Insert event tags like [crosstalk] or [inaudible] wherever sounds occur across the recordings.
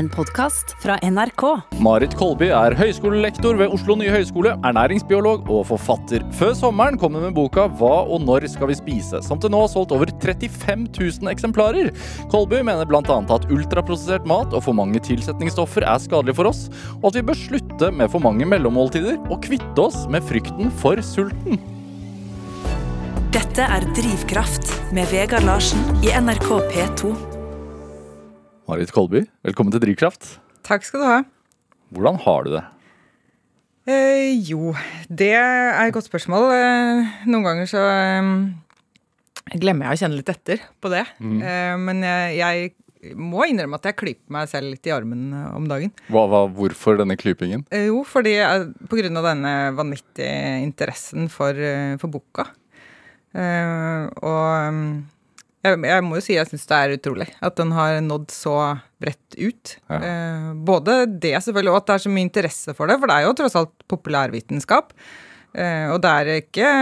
En podkast fra NRK. Marit Kolby er høyskolelektor ved Oslo nye høyskole, ernæringsbiolog og forfatter. Før sommeren kom hun med boka 'Hva og når skal vi spise?', som til nå har solgt over 35 000 eksemplarer. Kolby mener bl.a. at ultraprosessert mat og for mange tilsetningsstoffer er skadelig for oss, og at vi bør slutte med for mange mellommåltider og kvitte oss med frykten for sulten. Dette er Drivkraft med Vegard Larsen i NRK P2. Marit Kolby, velkommen til Drivkraft. Takk skal du ha. Hvordan har du det? Eh, jo, det er et godt spørsmål. Eh, noen ganger så eh, glemmer jeg å kjenne litt etter på det. Eh, men jeg, jeg må innrømme at jeg klyper meg selv litt i armen eh, om dagen. Hva, hva, hvorfor denne klypingen? Eh, jo, fordi på grunn av denne vanvittige interessen for, for boka. Eh, og mm, jeg, jeg må jo si jeg syns det er utrolig at den har nådd så bredt ut. Ja. Eh, både det selvfølgelig, og at det er så mye interesse for det, for det er jo tross alt populærvitenskap. Eh, og det er ikke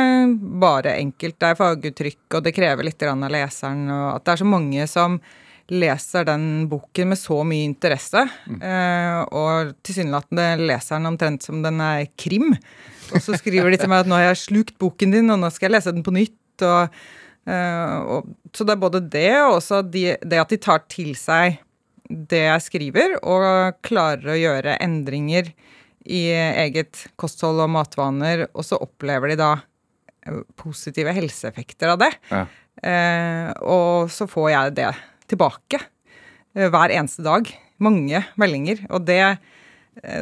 bare enkelt, det er faguttrykk, og det krever litt av leseren. Og at det er så mange som leser den boken med så mye interesse. Eh, og tilsynelatende leser den omtrent som den er krim. Og så skriver de til meg at nå har jeg slukt boken din, og nå skal jeg lese den på nytt. og Uh, og, så det er både det, og også de, det at de tar til seg det jeg skriver, og klarer å gjøre endringer i eget kosthold og matvaner, og så opplever de da eh, positive helseeffekter av det. Ja. Uh, og så får jeg det tilbake uh, hver eneste dag. Mange meldinger. Og det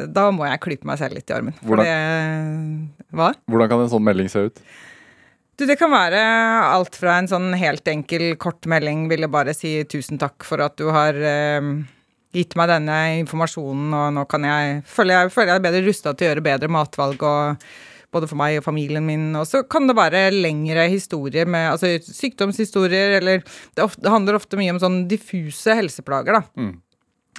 Da må jeg klype meg selv litt i armen. Hvordan- det? Hvordan kan en sånn melding se ut? Du, det kan være alt fra en sånn helt enkel kort melding, ville bare si tusen takk for at du har eh, gitt meg denne informasjonen, og nå kan jeg føler jeg, føler jeg er bedre rusta til å gjøre bedre matvalg, og både for meg og familien min. Og så kan det være lengre historier med altså sykdomshistorier, eller det, ofte, det handler ofte mye om sånn diffuse helseplager, da. Mm.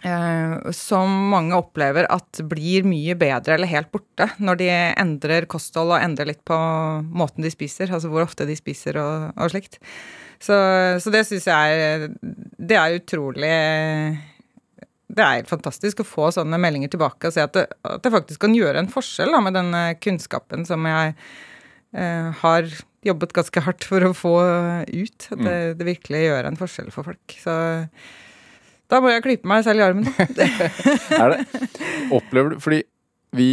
Eh, som mange opplever at blir mye bedre eller helt borte når de endrer kosthold og endrer litt på måten de spiser, altså hvor ofte de spiser og, og slikt. Så, så det syns jeg er Det er utrolig Det er helt fantastisk å få sånne meldinger tilbake og se at det, at det faktisk kan gjøre en forskjell da, med den kunnskapen som jeg eh, har jobbet ganske hardt for å få ut. At det, det virkelig gjør en forskjell for folk. Så da må jeg klype meg selv i armen. [laughs] Er det? Opplever du Fordi vi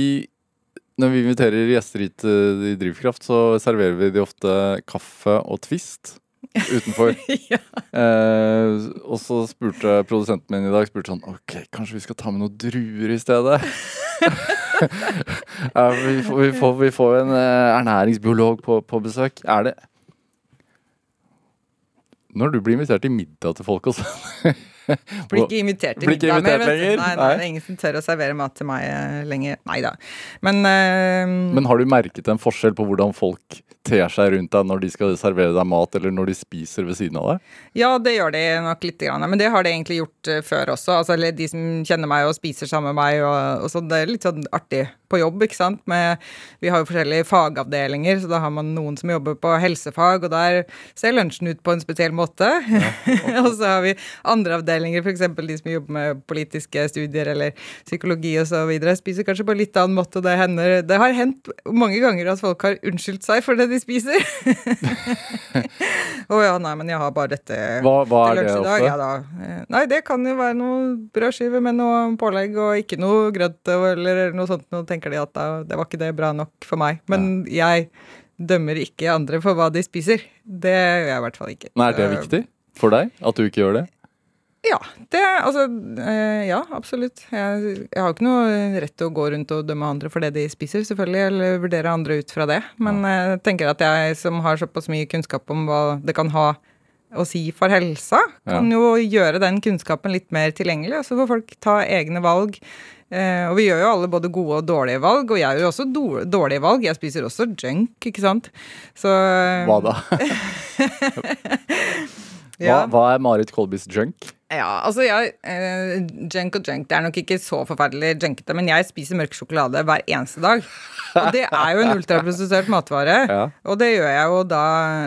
Når vi inviterer gjester hit eh, i Drivkraft, så serverer vi de ofte kaffe og Twist utenfor. [laughs] ja. Eh, og så spurte produsenten min i dag spurte sånn Ok, kanskje vi skal ta med noen druer i stedet? [laughs] ja, vi, får, vi, får, vi får en eh, ernæringsbiolog på, på besøk. Er det Når du blir invitert i middag til folk og sånn [laughs] Blir ikke invitert til middag mer. lenger? Nei, nei, det er ingen som tør å servere mat til meg eh, lenger. Nei da. Men, uh, Men har du merket en forskjell på hvordan folk ter seg rundt deg når de skal servere deg mat, eller når de spiser ved siden av deg? Ja, det gjør de nok litt. Men det har de egentlig gjort eh, før også. Altså, de som kjenner meg og spiser sammen med meg. Og, og så det er litt sånn artig på jobb, ikke sant. Med, vi har jo forskjellige fagavdelinger, så da har man noen som jobber på helsefag, og der ser lunsjen ut på en spesiell måte. [laughs] og så har vi andre avdelinger, f.eks. de som jobber med politiske studier eller psykologi osv. Spiser kanskje på litt annen måte. Det, hender, det har hendt mange ganger at folk har unnskyldt seg for det de spiser. [laughs] Å ja, nei, men jeg har bare dette Hva, hva til det lunsj i dag, ja da. Nei, det kan jo være noe brødskive med noe pålegg og ikke noe grønt eller noe sånt. Nå tenker de at da, det var ikke det bra nok for meg. Men jeg dømmer ikke andre for hva de spiser. Det gjør jeg i hvert fall ikke. Nei, er det Eh, viktig for deg at du ikke gjør det? Ja, det, altså, eh, ja, absolutt. Jeg, jeg har ikke noe rett til å gå rundt og dømme andre for det de spiser, selvfølgelig, eller vurdere andre ut fra det. Men jeg tenker at jeg som har såpass mye kunnskap om hva det kan ha å si for helsa, kan jo gjøre den kunnskapen litt mer tilgjengelig, og så får folk ta egne valg. Eh, og vi gjør jo alle både gode og dårlige valg, og jeg gjør jo også dårlige valg. Jeg spiser også junk, ikke sant. Så Hva da? [laughs] Hva, hva er Marit Kolbys junk? Ja, altså jeg eh, Junk og junk, det er nok ikke så forferdelig junkete, men jeg spiser mørk sjokolade hver eneste dag. Og det er jo en [laughs] ultraprosessert matvare. Ja. Og det gjør jeg jo da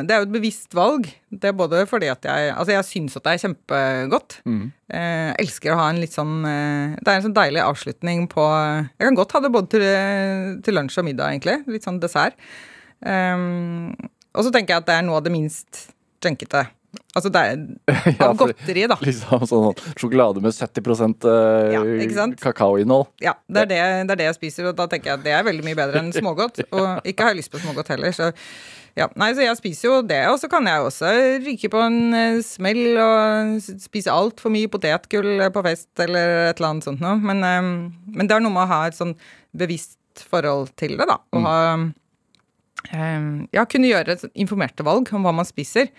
Det er jo et bevisst valg. Det er både fordi at jeg Altså, jeg syns at det er kjempegodt. Eh, elsker å ha en litt sånn eh, Det er en sånn deilig avslutning på Jeg kan godt ha det både til, til lunsj og middag, egentlig. Litt sånn dessert. Um, og så tenker jeg at det er noe av det minst junkete. Altså det er [laughs] Ja, av fordi- godteri, da. Liksom sånn sjokolade med 70 eh, Ja, kakaoinnhold. Ja, det er det, det er det jeg spiser, og da tenker jeg at det er veldig mye bedre enn smågodt. [laughs] Og ikke har jeg lyst på smågodt heller, så ja. Nei, så jeg spiser jo det, og så kan jeg også ryke på en eh, smell og spise altfor mye potetgull på fest eller et eller annet sånt noe. Men, eh, men det er noe med å ha et sånn bevisst forhold til det, da. Og ha eh, Ja, kunne gjøre et informerte valg om hva man spiser.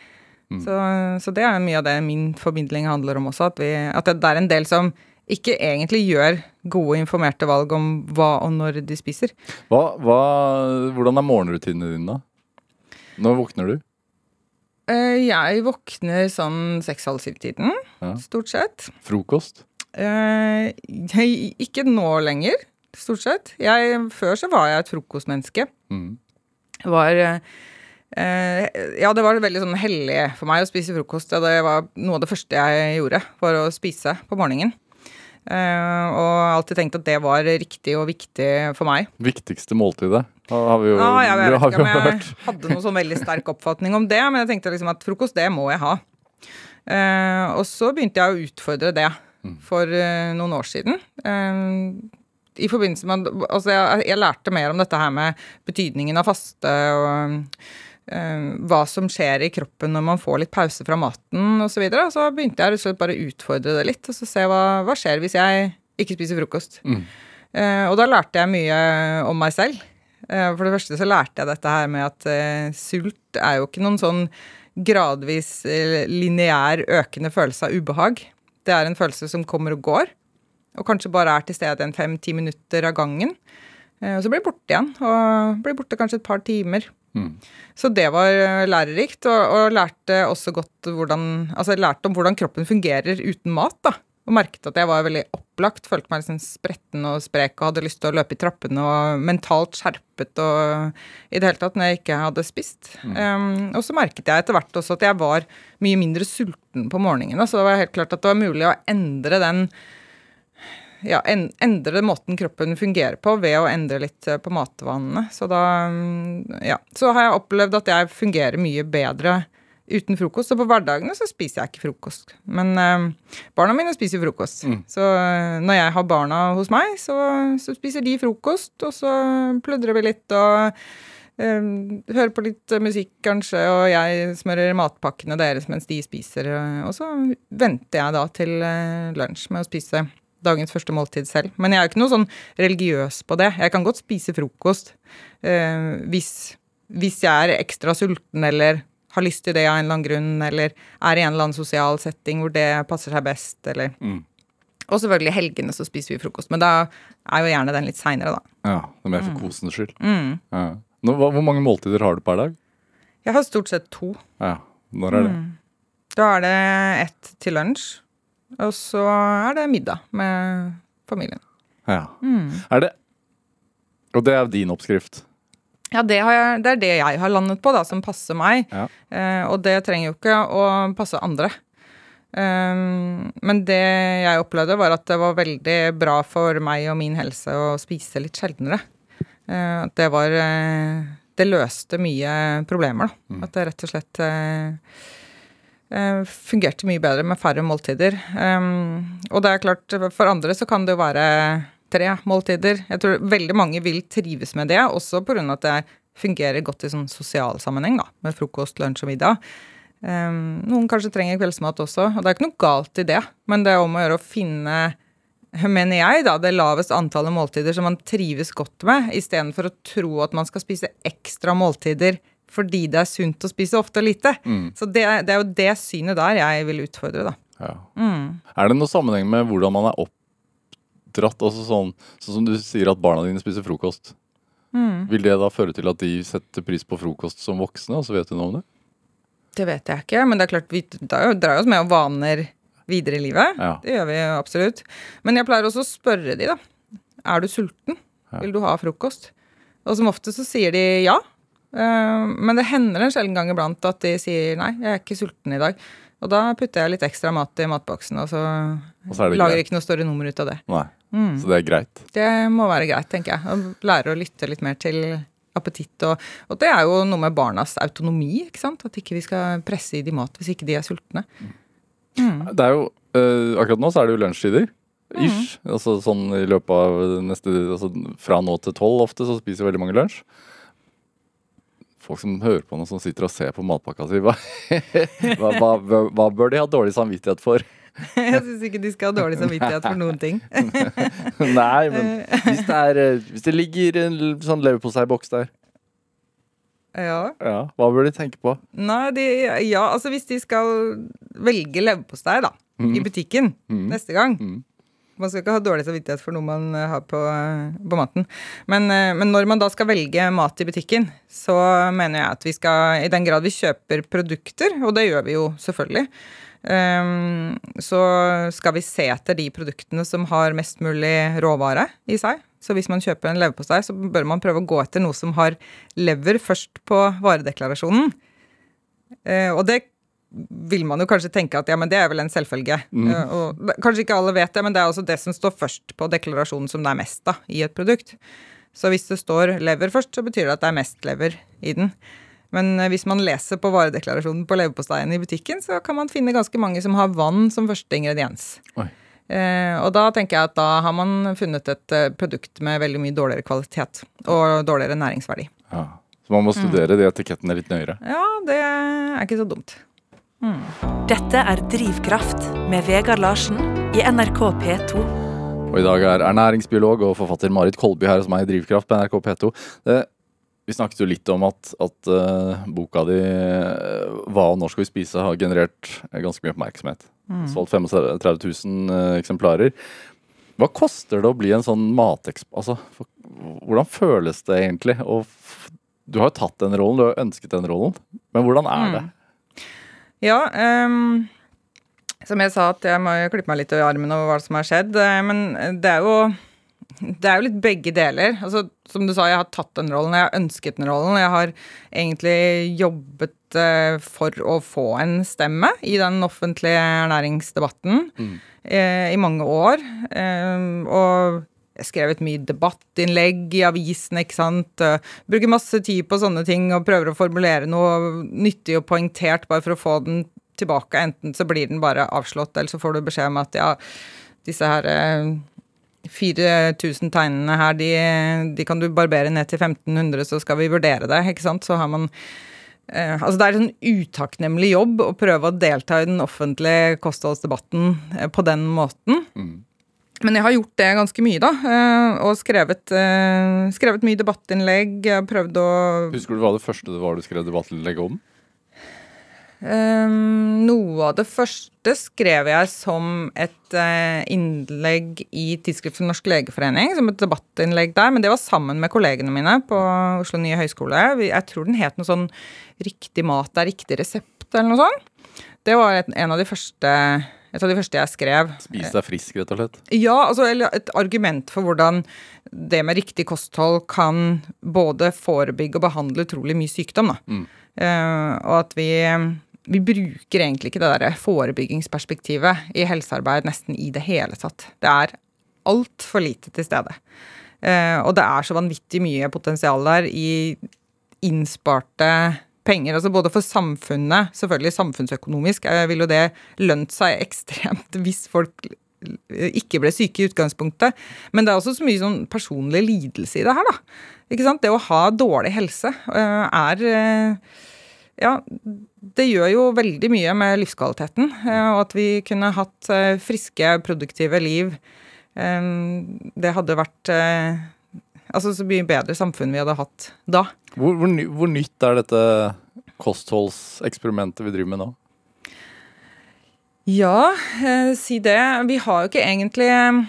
Så, så det er mye av det min formidling handler om også, at, vi, at det det er en del som ikke egentlig gjør gode informerte valg om hva og når de spiser. Hva, hva, hvordan er morgenrutinene dine, da? Når våkner du? Eh, Jeg våkner sånn seks-halv syv-tiden, Ja. stort sett. Frokost? Eh, Jeg, ikke nå lenger, stort sett. Jeg, før så var jeg et frokostmenneske. Mm. var eh, Ja, det var veldig sånn hellig for meg å spise frokost. Ja, det var noe av det første jeg gjorde, var å spise på morgenen. Uh, og alltid tenkt at det var riktig og viktig for meg. Viktigste måltidet? Har vi jo, Ja, jeg vet ikke om jeg hadde noen sånn veldig sterk oppfatning om det, men jeg tenkte liksom at frokost, det må jeg ha. Uh, og så begynte jeg å utfordre det for uh, noen år siden. Eh, I forbindelse med Altså, jeg, jeg lærte mer om dette her med betydningen av faste og eh, hva som skjer i kroppen når man får litt pause fra maten osv. Så videre. så begynte jeg rett og slett bare å utfordre det litt, og så se hva, hva skjer hvis jeg ikke spiser frokost. Eh, og da lærte jeg mye om meg selv. Eh, For det første så lærte jeg dette her med at eh, sult er jo ikke noen sånn gradvis eh, lineær økende følelse av ubehag. Det er en følelse som kommer og går, og kanskje bare er til stede en fem-ti minutter av gangen. Eh, Og så blir det borte igjen, og blir borte kanskje et par timer. Så det var eh, lærerikt, og, og lærte også godt hvordan Altså lærte om hvordan kroppen fungerer uten mat, da. Og merket at jeg var veldig opplagt, følte meg liksom spretten og sprek og hadde lyst til å løpe i trappene og mentalt skjerpet og i det hele tatt når jeg ikke hadde spist. Um, og så merket jeg etter hvert også at jeg var mye mindre sulten på morgenen. Så det var helt klart at det var mulig å endre den ja, en, endre måten kroppen fungerer på ved å endre litt eh, på matvanene. Så da mm, ja, så har jeg opplevd at jeg fungerer mye bedre uten frokost. Og på hverdagene så spiser jeg ikke frokost. Men eh, barna mine spiser frokost. Så eh, når jeg har barna hos meg, så, så spiser de frokost, og så pludrer vi litt og eh, hører på litt musikk kanskje, og jeg smører matpakkene deres mens de spiser. Og så venter jeg da til lunsj med å spise dagens første måltid selv. Men jeg er jo ikke noe sånn religiøs på det. Jeg kan godt spise frokost eh, hvis, hvis jeg er ekstra sulten eller har lyst til det av en eller annen grunn, eller er i en eller annen sosial setting hvor det passer seg best, eller Og selvfølgelig helgene så spiser vi frokost, men da er jo gjerne den litt seinere, da. Ja, det er mer for Mm. kosens skyld. Ja. Nå, hvor mange måltider har du per dag? Jeg har stort sett to. Ja, Når er det? Mm. Da er det ett til lunsj, og så er det middag med familien. Ja. Mm. Er det Og det er din oppskrift? Ja, det, har jeg, det er det jeg har landet på, da, som passer meg. Ja. Eh, og det trenger jo ikke å passe andre. Um, men det jeg opplevde, var at det var veldig bra for meg og min helse å spise litt sjeldnere. At det var uh, Det løste mye problemer, da. At det rett og slett eh, fungerte mye bedre med færre måltider. Og det er klart, for andre så kan det jo være tre måltider. Jeg tror veldig mange vil trives med det, også pga. at det fungerer godt i sånn sosial sammenheng, da, med frokost, lunsj og middag. Noen kanskje trenger kveldsmat også, og det er ikke noe galt i det, men det er om å gjøre å finne mener jeg, da, det laveste antallet måltider som man trives godt med, istedenfor å tro at man skal spise ekstra måltider fordi det er sunt å spise ofte og lite. Så det, det er jo det synet der jeg vil utfordre, da. Ja. Mm. Er det noe sammenheng med hvordan man er oppdratt? Altså sånn, sånn som du sier at barna dine spiser frokost. Mm. Vil det da føre til at de setter pris på frokost som voksne, og så vet du noe om det? Det vet jeg ikke, men det er klart vi drar jo- oss med vaner videre i livet. Ja. Det gjør vi absolutt. Men jeg pleier også å spørre de, da. Er du sulten? Ja. Vil du ha frokost? Og som ofte så sier de ja. Eh, Men det hender en sjelden gang iblant at de sier nei, jeg er ikke sulten i dag. Og da putter jeg litt ekstra mat i matboksen, og så, Og så er lager greit. ikke noe større nummer ut av det. Nei. Mm. Så det er greit. Det må være greit, tenker jeg. Å lære å lytte litt mer til appetitt. Og, og det er jo noe med barnas autonomi, ikke sant. At ikke vi skal presse i de mat hvis ikke de er sultne. Det er jo, øh, Akkurat nå så er det jo lunsjtider. Ish. Altså sånn i løpet av neste altså Fra nå til tolv ofte så spiser veldig mange lunsj. Folk som hører på noe som sitter og ser på matpakka si, [laughs] hva, hva, hva, hva bør de ha dårlig samvittighet for? [laughs] Jeg syns ikke de skal ha dårlig samvittighet for noen ting. [laughs] Nei, men hvis det, er, eh, hvis det ligger en sånn leverposteiboks der, Ja. ja, hva bør de tenke på? Nei, de, ja, altså hvis de skal velge leverpostei da, i butikken neste gang Mm. Man skal ikke ha dårlig samvittighet for noe man eh, har på, eh, på maten. Men, eh, men når man da skal velge mat i butikken, så mener jeg at vi skal, i den grad vi kjøper produkter, og det gjør vi jo selvfølgelig, ehm, så skal vi se etter de produktene som har mest mulig råvare i seg. Så hvis man kjøper en leverpostei, så bør man prøve å gå etter noe som har lever først på varedeklarasjonen. Og det vil man jo kanskje tenke at ja, men det er vel en selvfølge. Mm. og kanskje ikke alle vet det, men det er også det som står først på deklarasjonen som det er mest av i et produkt. Så hvis det står lever først, så betyr det at det er mest lever i den. Men eh, hvis man leser på varedeklarasjonen på leverposteien i butikken, så kan man finne ganske mange som har vann som første ingrediens. Eh, og da tenker jeg at da har man funnet et eh, produkt med veldig mye dårligere kvalitet og dårligere næringsverdi. Ja. Så man må studere de etikettene litt nøyere. Ja, det er ikke så dumt. Dette er Drivkraft med Vegard Larsen i NRK P2. Og i dag er ernæringsbiolog og forfatter Marit Kolby her hos meg i Drivkraft på NRK P2. Det, vi snakket jo litt om at, at uh, boka di eh, 'Hva og når skal vi spise' har generert ganske mye oppmerksomhet. Solgt 35 000 uh, eksemplarer. Hva koster det å bli en sånn matekspert? Altså, hvordan føles det egentlig? Og du har jo tatt den rollen, du har ønsket den rollen. Men hvordan er det? Ja, um, som jeg sa, at jeg må klippe meg litt i armen over hva som har skjedd. eh, Men det er jo det er jo litt begge deler. Altså, som du sa, jeg har tatt den rollen, jeg har ønsket den rollen. Jeg har egentlig jobbet eh, for å få en stemme i den offentlige ernæringsdebatten eh, i mange år. Eh, og skrevet mye debattinnlegg i avisene, ikke sant. Eh, Bruker masse tid på sånne ting og prøver å formulere noe nyttig og poengtert bare for å få den tilbake. Enten så blir den bare avslått, eller så får du beskjed om at ja, disse her eh, 4000 tegnene her, de, de kan du barbere ned til 1500, så skal vi vurdere det, ikke sant. Så har man eh, Altså det er en sånn utakknemlig jobb å prøve å delta i den offentlige kostholdsdebatten eh, på den måten. Men jeg har gjort det ganske mye, da. eh, Og skrevet, eh, skrevet mye debattinnlegg. Prøvd å Husker du hva det første det var du skrev debattinnlegg om? Um, noe av det første skrev jeg som et uh, innlegg i Tidsskrift for Norsk Legeforening, som et debattinnlegg der, men det var sammen med kollegene mine på Oslo nye høgskole. Jeg tror den het noe sånn 'Riktig mat er riktig resept', eller noe sånt. Det var en av de første, et av de første jeg skrev. Spis deg frisk, rett og slett. Ja, altså eller et argument for hvordan det med riktig kosthold kan både forebygge og behandle utrolig mye sykdom. Da. Uh, og at vi, vi bruker egentlig ikke det der forebyggingsperspektivet i helsearbeid nesten i det hele tatt. Det er altfor lite til stede. Uh, og det er så vanvittig mye potensial der i innsparte penger. Altså både for samfunnet, selvfølgelig samfunnsøkonomisk, eh, vil jo det lønt seg [laughs] ekstremt hvis folk ikke ble syke i utgangspunktet. Men det er også så mye sånn personlig lidelse i det her, da. Ikke sant? Det å ha dårlig helse eh, er eh, Ja, det gjør jo veldig mye med livskvaliteten. Og at vi kunne hatt friske, produktive liv. Det hadde vært Altså så mye bedre samfunn vi hadde hatt da. Hvor, hvor, hvor nytt er dette kostholdseksperimentet vi driver med nå? Ja, eh, si det. Vi har jo ikke egentlig eh,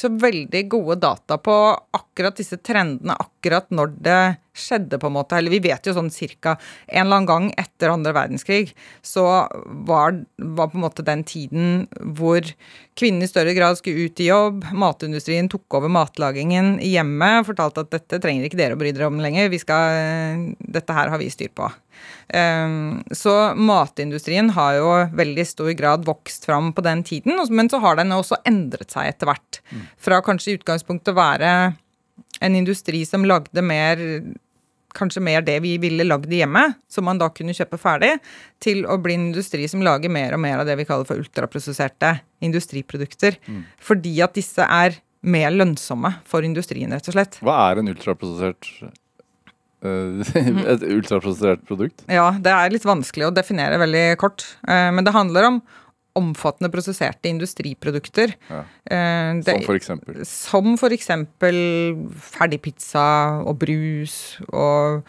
så veldig gode data på akkurat disse trendene, akkurat når det skjedde, på en måte. Eller vi vet jo sånn cirka en eller annen gang etter andre verdenskrig, så var, var på en måte den tiden hvor kvinnene i større grad skulle ut i jobb, matindustrien tok over matlagingen i hjemmet, fortalte at dette trenger ikke dere å bry dere om lenger, vi skal, dette her har vi styr på. Um, så matindustrien har jo veldig stor grad vokst fram på den tiden, men så har den også endret seg etter hvert. Fra kanskje i utgangspunktet å være en industri som lagde mer kanskje mer det vi ville lagd i hjemmet, som man da kunne kjøpe ferdig, til å bli en industri som lager mer og mer av det vi kaller for ultraprosesserte industriprodukter. Mm. Fordi at disse er mer lønnsomme for industrien, rett og slett. Hva er en ultraprosessert uh, [laughs] et ultraprosessert produkt? Ja, det er litt vanskelig å definere veldig kort. Uh, men det handler om omfattende prosesserte industriprodukter. Ja. Eh, som for eksempel? Som for eksempel ferdigpizza og brus og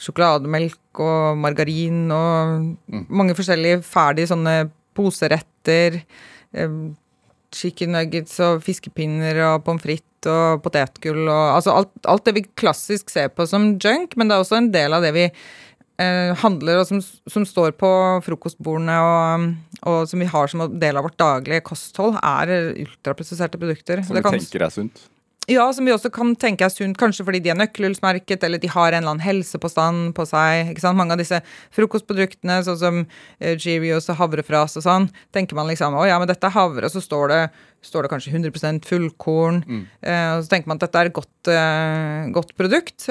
sjokolademelk og margarin og mm. mange forskjellige ferdige sånne poseretter. Eh, chicken nuggets og fiskepinner og pommes frites og potetgull og Altså alt, alt det vi klassisk ser på som junk, men det er også en del av det vi handler, og som, som, står på frokostbordene og, og, som vi har som del av vårt daglige kosthold, er ultraprosesserte produkter. Som du tenker er sunt? Ja, som vi også kan tenke er sunt, kanskje fordi de er nøkkelhullsmerket, eller de har en eller annen helsepåstand på seg. ikke sant? Mange av disse frokostproduktene, sånn som uh, Cheerios og havrefras og sånn, tenker man liksom å ja, men dette er havre, og så står det, står det kanskje 100 fullkorn. Mm. Eh, og så tenker man at dette er et godt, eh, godt produkt.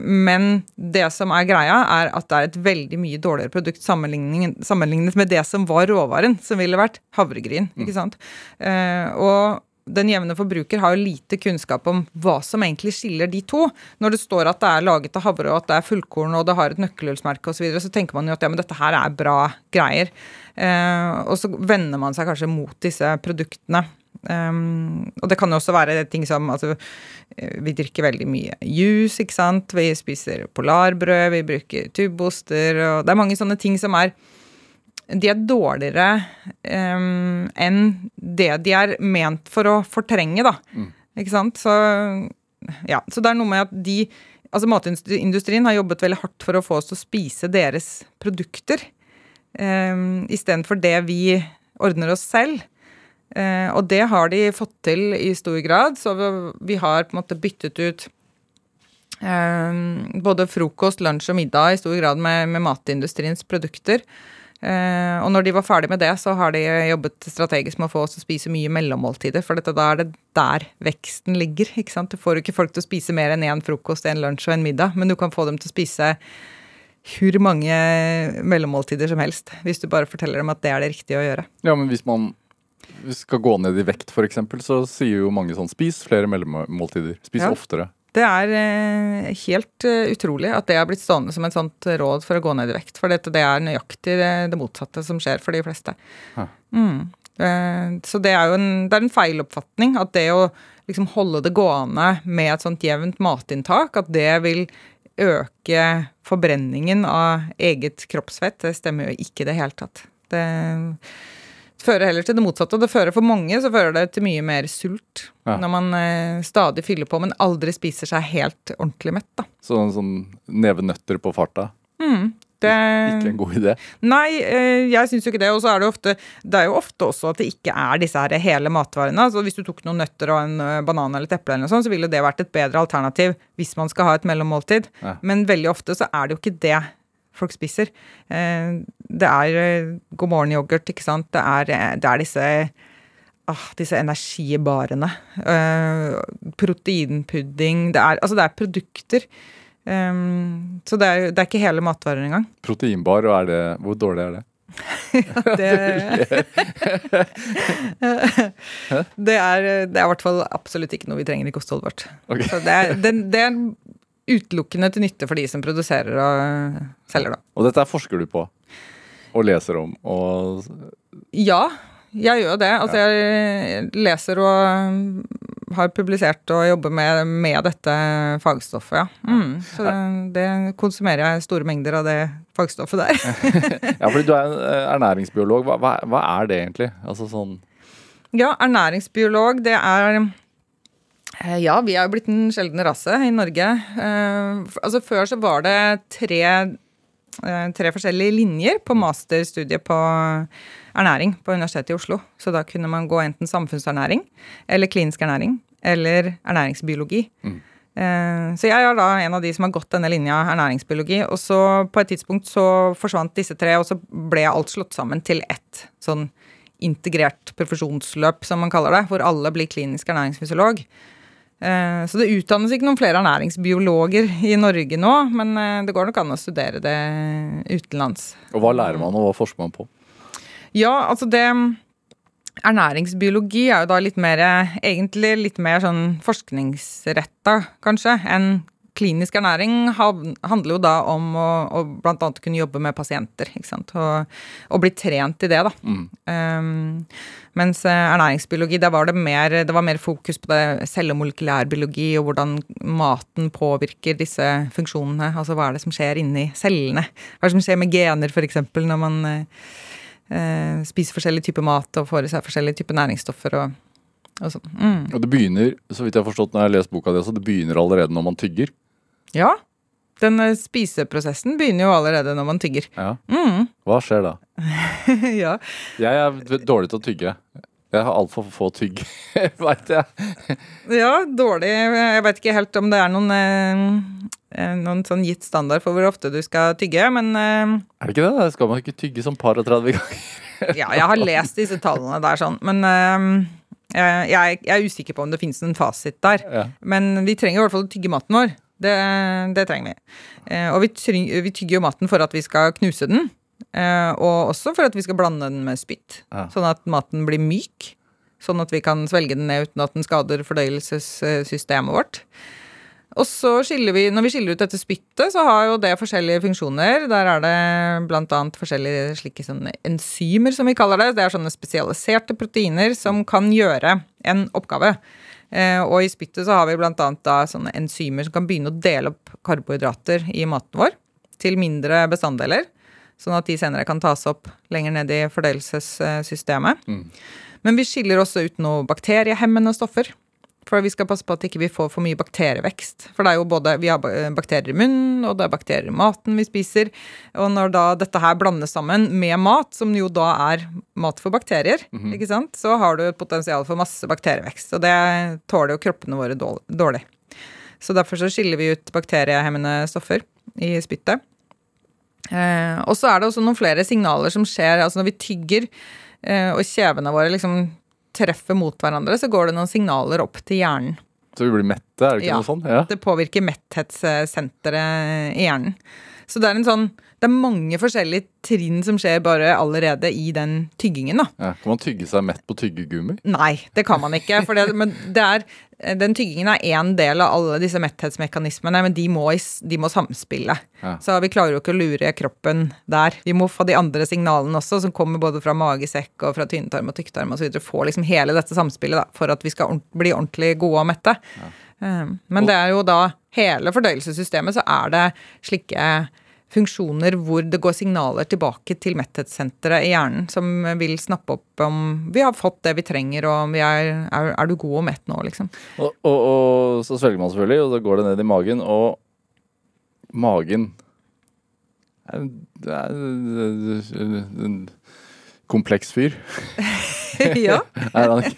men det som er greia, er at det er et veldig mye dårligere produkt sammenlignet med det som var råvaren, som ville vært havregryn. ikke sant? og den jevne forbruker har jo lite kunnskap om hva som egentlig skiller de to. Når det står at det er laget av havre, og at det er fullkorn, og det har et nøkkelhullsmerke osv., så, videre, så tenker man jo at ja, men dette her er bra greier. Eh, og så vender man seg kanskje mot disse produktene. Um, og det kan jo også være ting som altså, eh, Vi drikker veldig mye juice, ikke sant. Vi spiser polarbrød, vi bruker tuboster, og det er mange sånne ting som er de er dårligere um, enn det de er ment for å fortrenge, da. Mm. Ikke sant? Så, ja, så det er noe med at de Altså matindustrien har jobbet veldig hardt for å få oss til å spise deres produkter um, istedenfor det vi ordner oss selv. Uh, og det har de fått til i stor grad, så vi, vi har på en måte byttet ut um, både frokost, lunsj og middag i stor grad med, med matindustriens produkter. Uh, og når de var ferdig med det, så har de jobbet strategisk med å få oss til å spise mye mellommåltider, for dette, da er det der veksten ligger. ikke sant? Du får jo ikke folk til å spise mer enn én frokost, en lunsj og en middag, men du kan få dem til å spise hvor mange mellommåltider som helst, hvis du bare forteller dem at det er det riktige å gjøre. Ja, men hvis man skal gå ned i vekt, f.eks., så sier jo mange sånn spis flere mellommåltider. Spis ja. oftere. Det er eh, helt eh, utrolig at det har blitt stående som et sånt råd for å gå ned i vekt. For det er nøyaktig det, det, motsatte som skjer for de fleste. Mm. Eh, så det er jo en, det er en feiloppfatning at det å liksom holde det gående med et sånt jevnt matinntak, at det vil øke forbrenningen av eget kroppsfett, det stemmer jo ikke i det hele tatt. Det fører heller til det motsatte. Det fører for mange så fører det til mye mer sult. Ja. Når man eh, stadig fyller på, men aldri spiser seg helt ordentlig mett. da. Sånn, sånn nevenøtter på farta? Mm, det... Ikke en god idé? Nei, eh, jeg syns jo ikke det. Og så er det ofte Det er jo ofte også at det ikke er disse her hele matvarene. Altså Hvis du tok noen nøtter og en eh, banan eller et eple, eller noe sånt, så ville det vært et bedre alternativ hvis man skal ha et mellommåltid. Ja. Men veldig ofte så er det jo ikke det folk spiser. Eh, det er eh, God morgen-yoghurt, ikke sant. Det er, eh, det er disse ah, disse energibarene. proteinpudding det er, Altså, det er produkter. Um, så det er, det er ikke hele matvarer engang. Proteinbar, og er det, hvor dårlig er det? [laughs] ja, det, [laughs] [laughs] det, er, det er i hvert fall absolutt ikke noe vi trenger i kostholdet vårt. Okay. Så det er, det, det er utelukkende til nytte for de som produserer og selger, da. Og dette forsker du på? Og leser om? Og Ja, jeg gjør det. Altså, jeg leser og har publisert og jobber med, med dette fagstoffet, ja. Mm, så det, konsumerer jeg store mengder av det fagstoffet der. [laughs] ja, fordi du er ernæringsbiolog. Hva, hva, hva er det egentlig? Altså sånn Ja, ernæringsbiolog, det er Eh, ja, vi er jo blitt en sjelden rase i Norge. Eh, altså Før så var det tre, eh, tre forskjellige linjer på masterstudiet på ernæring på Universitetet i Oslo. Så da kunne man gå enten samfunnsernæring eller klinisk ernæring eller ernæringsbiologi. Mm. Så jeg er da en av de som har gått denne linja ernæringsbiologi. Og så på et tidspunkt så forsvant disse tre, og så ble alt slått sammen til ett sånn integrert profesjonsløp, som man kaller det, hvor alle blir klinisk ernæringsfysiolog. Eh, så det utdannes ikke noen flere ernæringsbiologer i Norge nå, men eh, det går nok an å studere det utenlands. Og hva lærer man, og hva forsker man på? Ja, altså det Ernæringsbiologi er jo da litt mer Egentlig litt mer sånn forskningsretta, kanskje, enn klinisk ernæring handler jo da om å, å bl.a. kunne jobbe med pasienter. ikke sant? Og, og bli trent i det, da. Mm. Um, mens eh, ernæringsbiologi, der var det mer, det var mer fokus på det cellemolekylærbiologi og hvordan maten påvirker disse funksjonene. Altså hva er det som skjer inni cellene? Hva er det som skjer med gener, f.eks., når man uh, spiser forskjellig type mat og får i seg forskjellige typer næringsstoffer. og og, sånn. mm. og det begynner, så vidt jeg har forstått når jeg har lest boka di, det begynner allerede når man tygger? Ja. Den eh, spiseprosessen begynner jo allerede når man tygger. Ja. Mm. Hva skjer da? [laughs] ja. Jeg er dårlig til å tygge. Jeg har altfor få tygg, [laughs] veit jeg. ja, dårlig Jeg veit ikke helt om det er noen, eh, eh, noen sånn gitt standard for hvor ofte du skal tygge, men Er det ikke det? Skal man ikke tygge som par og 30 ganger? [laughs] ja, jeg har lest disse tallene der sånn, men jeg, jeg, er usikker på om det finnes en fasit der. Ja. Men vi trenger i hvert fall å tygge maten vår. Det, det trenger vi. Eh, og vi, vi, tygger jo maten for at vi skal knuse den. Eh, og også for at vi skal blande den med spytt, ja. sånn at maten blir myk. Sånn at vi kan svelge den ned uten at den skader fordøyelsessystemet vårt. Og så skiller vi, Når vi skiller ut dette spyttet, så har jo det forskjellige funksjoner. Der er det bl.a. forskjellige slike enzymer, som vi kaller det. Det er sånne spesialiserte proteiner som kan gjøre en oppgave. Eh, og i spyttet så har vi bl.a. sånne enzymer som kan begynne å dele opp karbohydrater i maten vår til mindre bestanddeler. Sånn at de senere kan tas opp lenger ned i fordøyelsessystemet. Mm. Men vi skiller også ut noen bakteriehemmende stoffer. For vi skal passe på at ikke vi ikke får for mye bakterievekst. For det er jo både Vi har bakterier i munnen, og det er bakterier i maten vi spiser. Og når da dette her blandes sammen med mat, som jo da er mat for bakterier, mm -hmm. ikke sant, så har du et potensial for masse bakterievekst. Og det tåler jo kroppene våre dårlig. Så derfor så skiller vi ut bakteriehemmende stoffer i spyttet. Eh, og så er det også noen flere signaler som skjer. altså Når vi tygger, eh, og kjevene våre liksom treffer mot hverandre, så går det noen signaler opp til hjernen. Så vi blir mette, er det ikke ja, noe sånt? Ja, det påvirker metthetssenteret i hjernen. Så det er en sånn Det er mange forskjellige trinn som skjer bare allerede i den tyggingen, da. Ja, kan man tygge seg mett på tyggegummi? Nei, det kan man ikke. Det, [laughs] men det er Eh, den tyggingen er én del av alle disse metthetsmekanismene, men de må, de må samspille. Ja. Så vi klarer jo ikke å lure kroppen der. Vi må få de andre signalene også, som kommer både fra magesekk og fra tynntarm og tykktarm osv. Få liksom hele dette samspillet da, for at vi skal bli ordentlig gode og mette. Ja. Um, men det er jo da hele fordøyelsessystemet, så er det slike funksjoner hvor det går signaler tilbake til metthetssenteret i hjernen som vil snappe opp om vi har fått det vi trenger, og om vi er, er, er du god og mett nå, liksom. Og, og, og, så svelger man selvfølgelig, og så går det ned i magen, og magen Det er en kompleks fyr. [laughs] ja. [laughs] er?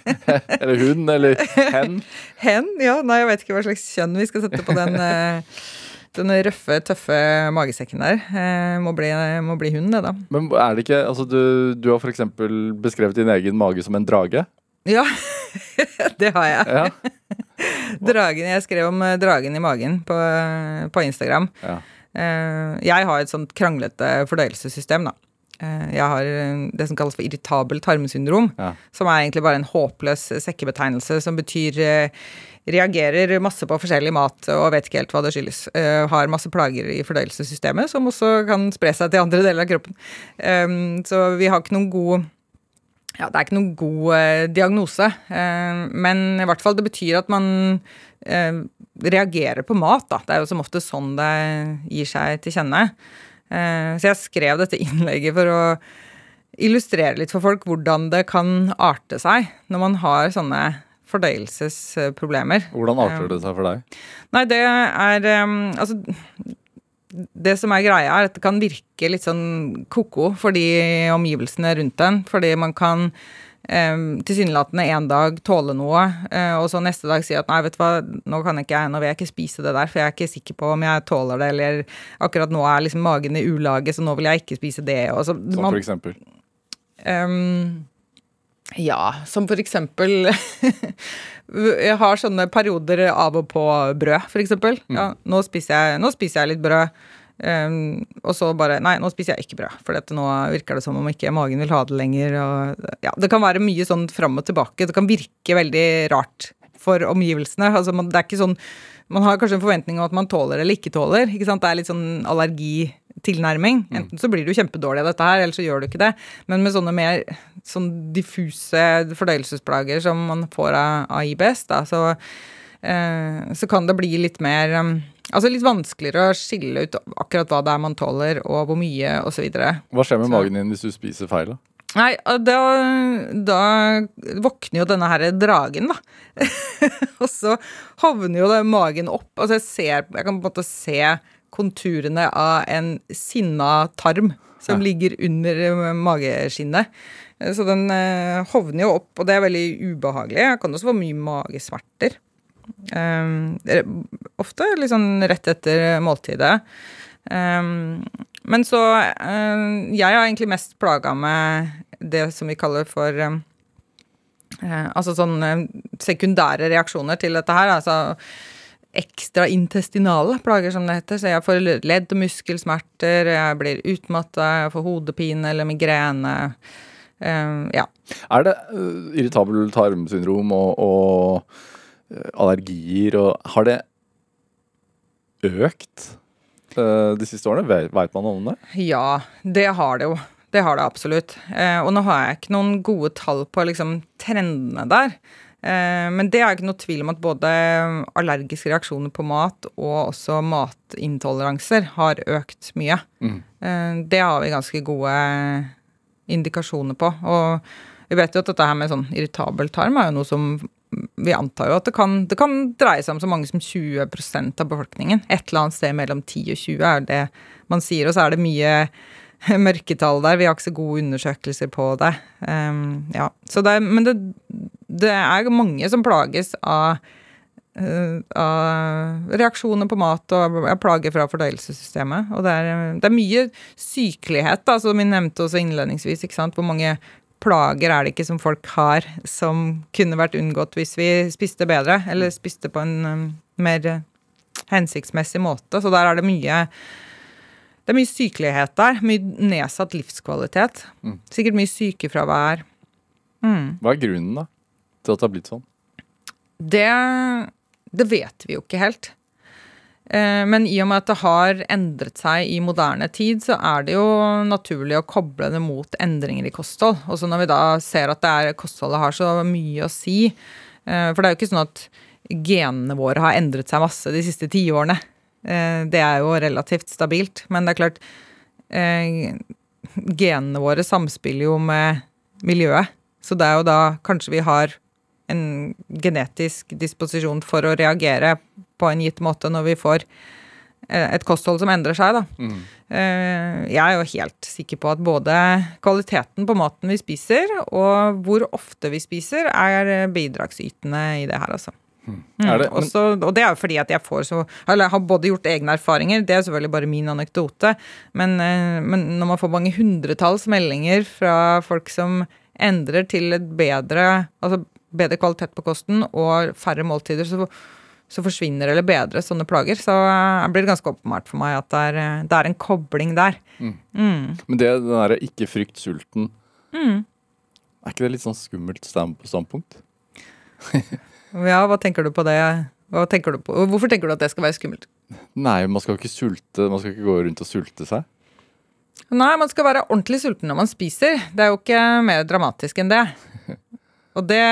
Eller hun, eller hen? [laughs] Hen, ja. Nei, jeg vet ikke hva slags kjønn vi skal sette på den. Den røffe, tøffe magesekken der eh, må, bli, må bli hun, det, da. Men er det ikke Altså, du, du har f.eks. beskrevet din egen mage som en drage? Ja, [laughs] det har jeg. Ja. [laughs] dragen, jeg skrev om eh, dragen i magen på, på Instagram. Ja. Eh, jeg har et sånt kranglete fordøyelsessystem, da. Jeg har det som kalles for irritabel tarmsyndrom, ja. som er egentlig bare en håpløs sekkebetegnelse som betyr reagerer masse på forskjellig mat og vet ikke helt hva det skyldes. Uh, har masse plager i fordøyelsessystemet som også kan spre seg til andre deler av kroppen. Um, så vi har ikke noen god ja, det er ikke noen god uh, diagnose, uh, men i hvert fall det betyr at man reagerer på mat. Da. Det er jo som ofte sånn det gir seg til kjenne. så jeg skrev dette innlegget for å illustrere litt for folk hvordan det kan arte seg når man har sånne fordøyelsesproblemer. Hvordan arter det seg for deg? Nei, det er um, Altså det som er greia, er at det kan virke litt sånn ko-ko for de omgivelsene rundt en. Fordi man kan um, tilsynelatende en dag tåle noe, uh, og så neste dag si at nei, vet du hva, nå kan ikke jeg, nå vil jeg ikke spise det der, for jeg er ikke sikker på om jeg tåler det, eller akkurat nå er liksom magen i ulage, så nå vil jeg ikke spise det. Og så, man, for eksempel? Um, ja, som for eksempel [laughs] Jeg har sånne perioder av og på brød, for eksempel. Ja, nå, spiser jeg, nå spiser jeg litt brød. Um, og så bare Nei, nå spiser jeg ikke brød, for dette nå virker det som om ikke magen vil ha det lenger. Og, ja, det kan være mye sånn fram og tilbake. Det kan virke veldig rart for omgivelsene. Altså, man, det er ikke sånn man har kanskje en forventning om at man tåler eller ikke tåler. ikke sant? Det er litt sånn allergitilnærming. Enten så blir du kjempedårlig av dette her, eller så gjør du ikke det. Men med sånne mer sånn diffuse fordøyelsesplager som man får av, av IBS, da, så, eh, så kan det bli litt mer um, Altså litt vanskeligere å skille ut akkurat hva det er man tåler, og hvor mye, osv. Hva skjer med Så- magen din hvis du spiser feil? da? Nei, da, da våkner jo denne her dragen, da. [laughs] og så hovner jo magen opp. Altså jeg ser Jeg kan på en måte se konturene av en sinna tarm som Ja. ligger under eh, mageskinnet. Eh, Så den eh, hovner jo opp, og det er veldig ubehagelig. Jeg kan også få mye magesmerter. Um, ofte litt sånn rett etter måltidet. Um, men så um, Jeg har egentlig mest plaga med det som vi kaller for Altså sånne sekundære reaksjoner til dette her. Altså ekstraintestinale plager, som det heter. Så jeg får ledd- og muskelsmerter, jeg blir utmatta, jeg får hodepine eller migrene. Um, ja. Er det uh, irritabel tarmsyndrom og, og uh, allergier og Har det økt uh, de siste årene? Veit man om det? Ja, det har det jo. Det har det absolutt. Uh, og nå har jeg ikke noen gode tall på liksom, trendene der. Eh, men det er ikke noe tvil om at både allergiske reaksjoner på mat og også matintoleranser har økt mye. Mm. Eh, det har vi ganske gode indikasjoner på. Og vi vet jo at dette her med sånn irritabel tarm er jo noe som vi antar jo at det kan, det kan dreie seg om så mange som 20% av befolkningen. Et eller annet sted mellom 10 og 20 er det man sier, og så er det mye [laughs] mørketall der. Vi har ikke så gode undersøkelser på det. Um, ja. det men det, det er mange som plages av, uh, av reaksjoner på mat og plager fra fordøyelsessystemet. Og det er, det er mye sykelighet, da, som vi nevnte også innledningsvis. Hvor mange plager er det ikke som folk har som kunne vært unngått hvis vi spiste bedre, eller spiste på en um, mer hensiktsmessig måte. Så der er det mye det er mye sykelighet der. Mye nedsatt livskvalitet. Mm. Sikkert mye sykefravær. Mm. Hva er grunnen da til at det har blitt sånn? Det, det vet vi jo ikke helt. Eh, Men i og med at det har endret seg i moderne tid, så er det jo naturlig å koble det mot endringer i kosthold. Og så når vi da ser at det er, kostholdet har så mye å si. Eh, For det er jo ikke sånn at genene våre har endret seg masse de siste tiårene. Eh, Det er jo relativt stabilt. Men det er klart eh, Genene våre samspiller jo med miljøet. Så det er jo da kanskje vi har en genetisk disposisjon for å reagere på en gitt måte når vi får eh, et kosthold som endrer seg, da. Mm. Jeg er jo helt sikker på at både kvaliteten på maten vi spiser, og hvor ofte vi spiser, er bidragsytende i det her, altså. Mm. Er det, Også, og det er jo fordi at jeg får så Eller jeg har både gjort egne erfaringer, det er selvfølgelig bare min anekdote, men, eh, men når man får mange hundretalls meldinger fra folk som endrer til et bedre Altså bedre kvalitet på kosten og færre måltider, så, så forsvinner eller bedres sånne plager. Så eh, blir det ganske åpenbart for meg at det er, eh, det er en kobling der. Mm. Mm. men det den derre ikke frykt sulten Mm. Er ikke det litt sånn skummelt stand- standpunkt? [laughs] Ja, hva tenker du på det? Tenker du på? Hvorfor tenker du at det skal være skummelt? Nei, man skal ikke sulte Man skal ikke gå rundt og sulte seg. Nei, man skal være ordentlig sulten når man spiser. Det er jo ikke mer dramatisk enn det. [laughs] Og det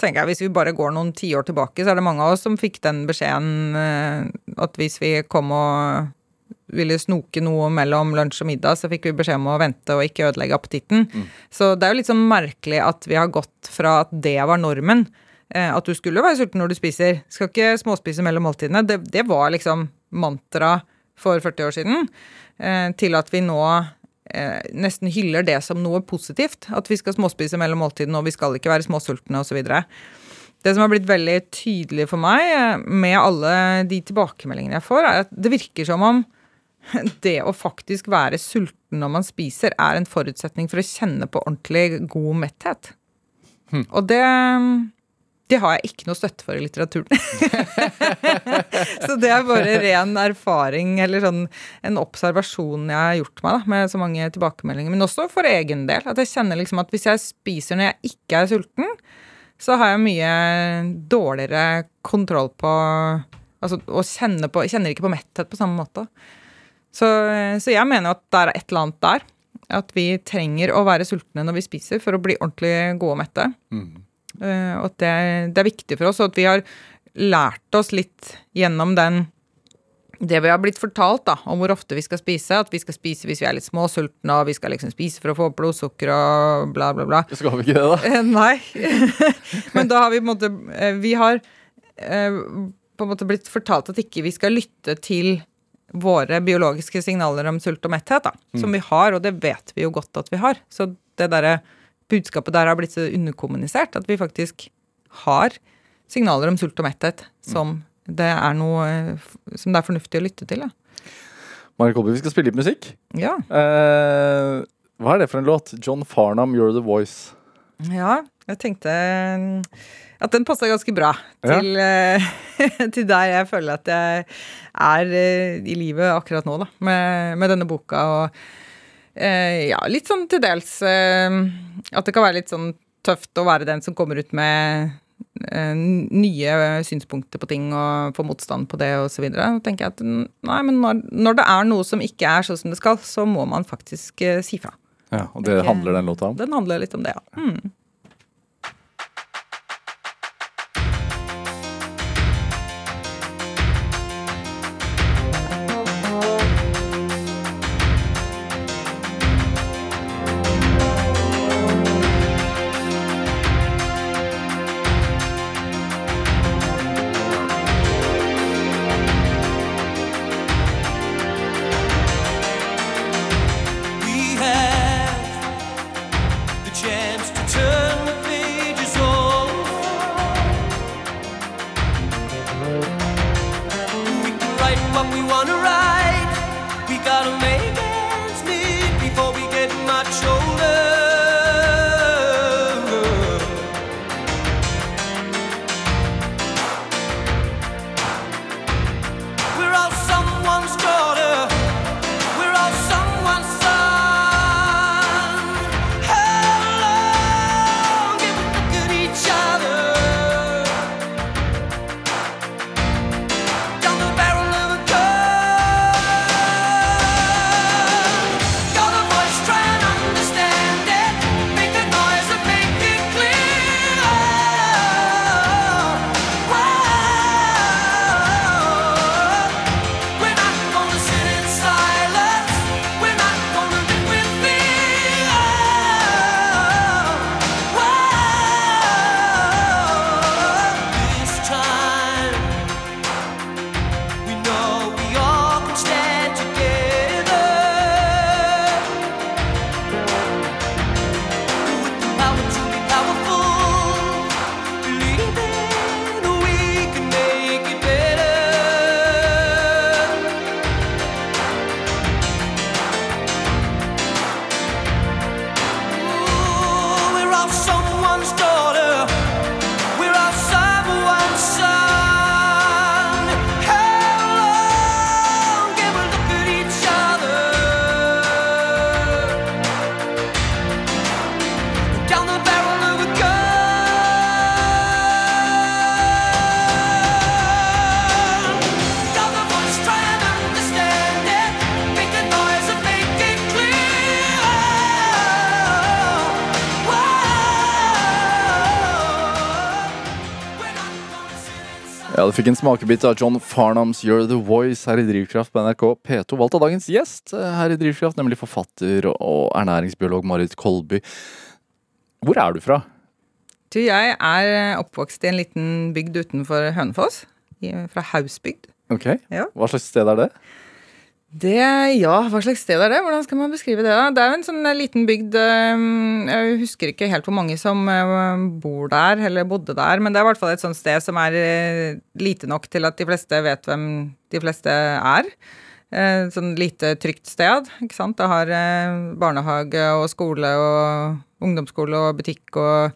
tenker jeg, hvis vi bare går noen tiår tilbake, så er det mange av oss som fikk den beskjeden eh, at hvis vi kom og ville snoke noe mellom lunsj og middag, så fikk vi beskjed om å vente og ikke ødelegge appetitten. Så det er jo litt sånn merkelig at vi har gått fra at det var normen, at du skulle være sulten når du spiser, skal ikke småspise mellom måltidene, det, det var liksom mantra for 40 år siden, eh, til at vi nå eh, nesten hyller det som noe positivt. At vi skal småspise mellom måltidene, og vi skal ikke være småsultne osv. Det som har blitt veldig tydelig for meg eh, med alle de tilbakemeldingene jeg får, er at det virker som om [laughs] det å faktisk være sulten når man spiser, er en forutsetning for å kjenne på ordentlig god metthet. Og det det har jeg ikke noe støtte for i litteraturen. [laughs] så det er bare ren erfaring eller sånn en observasjon jeg har gjort meg da, med så mange tilbakemeldinger. Men også for egen del. At jeg kjenner liksom at hvis jeg spiser når jeg ikke er sulten, så har jeg mye dårligere kontroll på Altså og kjenner, på kjenner ikke på metthet på samme måte. Så, så jeg mener at det er et eller annet der. At vi trenger å være sultne når vi spiser for å bli ordentlig gode og mette. Eh, og at det, det er viktig for oss, og at vi har lært oss litt gjennom den det vi har blitt fortalt da, om hvor ofte vi skal spise, at vi skal spise hvis vi er litt småsultne, og vi skal liksom spise for å få opp blodsukker og bla, bla, bla. Skal vi ikke det, da? Eh, Nei. [laughs] Men da har vi på en måte eh, Vi har eh, på en måte blitt fortalt at ikke vi skal lytte til våre biologiske signaler om sult og metthet, da, som vi har, og det vet vi jo godt at vi har. Så det derre budskapet der har blitt så underkommunisert at vi faktisk har signaler om sult og metthet som det er noe eh, som det er fornuftig å lytte til. Ja. Marit Kolby, vi skal spille litt musikk. Ja. Eh, hva er det for en låt? John Farnham, You're the Voice. ja, jeg tenkte mm, at den passa ganske bra til, ja. til [laughs] der jeg føler at jeg er eh, i livet akkurat nå, da, med, med denne boka. og eh, ja, litt sånn til dels eh, At det kan være litt sånn tøft å være den som kommer ut med eh, nye synspunkter på ting og få motstand på det osv. Tenker jeg at nei, men når, når det er noe som ikke er sånn som det skal, så må man faktisk eh, si fra. Ja, og det handler den låta om. Den handler litt om det, ja. Mm. Fikk en smakebit av John Farnhams You're The Voice her i Drivkraft på NRK P2. Valgt av dagens gjest eh, her i Drivkraft, nemlig forfatter og ernæringsbiolog Marit Kolby. Hvor er du fra? Du, jeg er oppvokst i en liten bygd utenfor Hønefoss. Fra Hausbygd. Ok, Ja. Hva slags sted er det? Det, ja, hva slags sted er det? Hvordan skal man beskrive det? da? Det er jo en sånn eh, liten bygd eh, Jeg husker ikke helt hvor mange som eh, bor der, eller bodde der, men det er i hvert fall et sånt sted som er lite nok til at de fleste vet hvem de fleste er. Sånn lite trygt sted, ikke sant. Det har eh, barnehage og skole og ungdomsskole og butikk og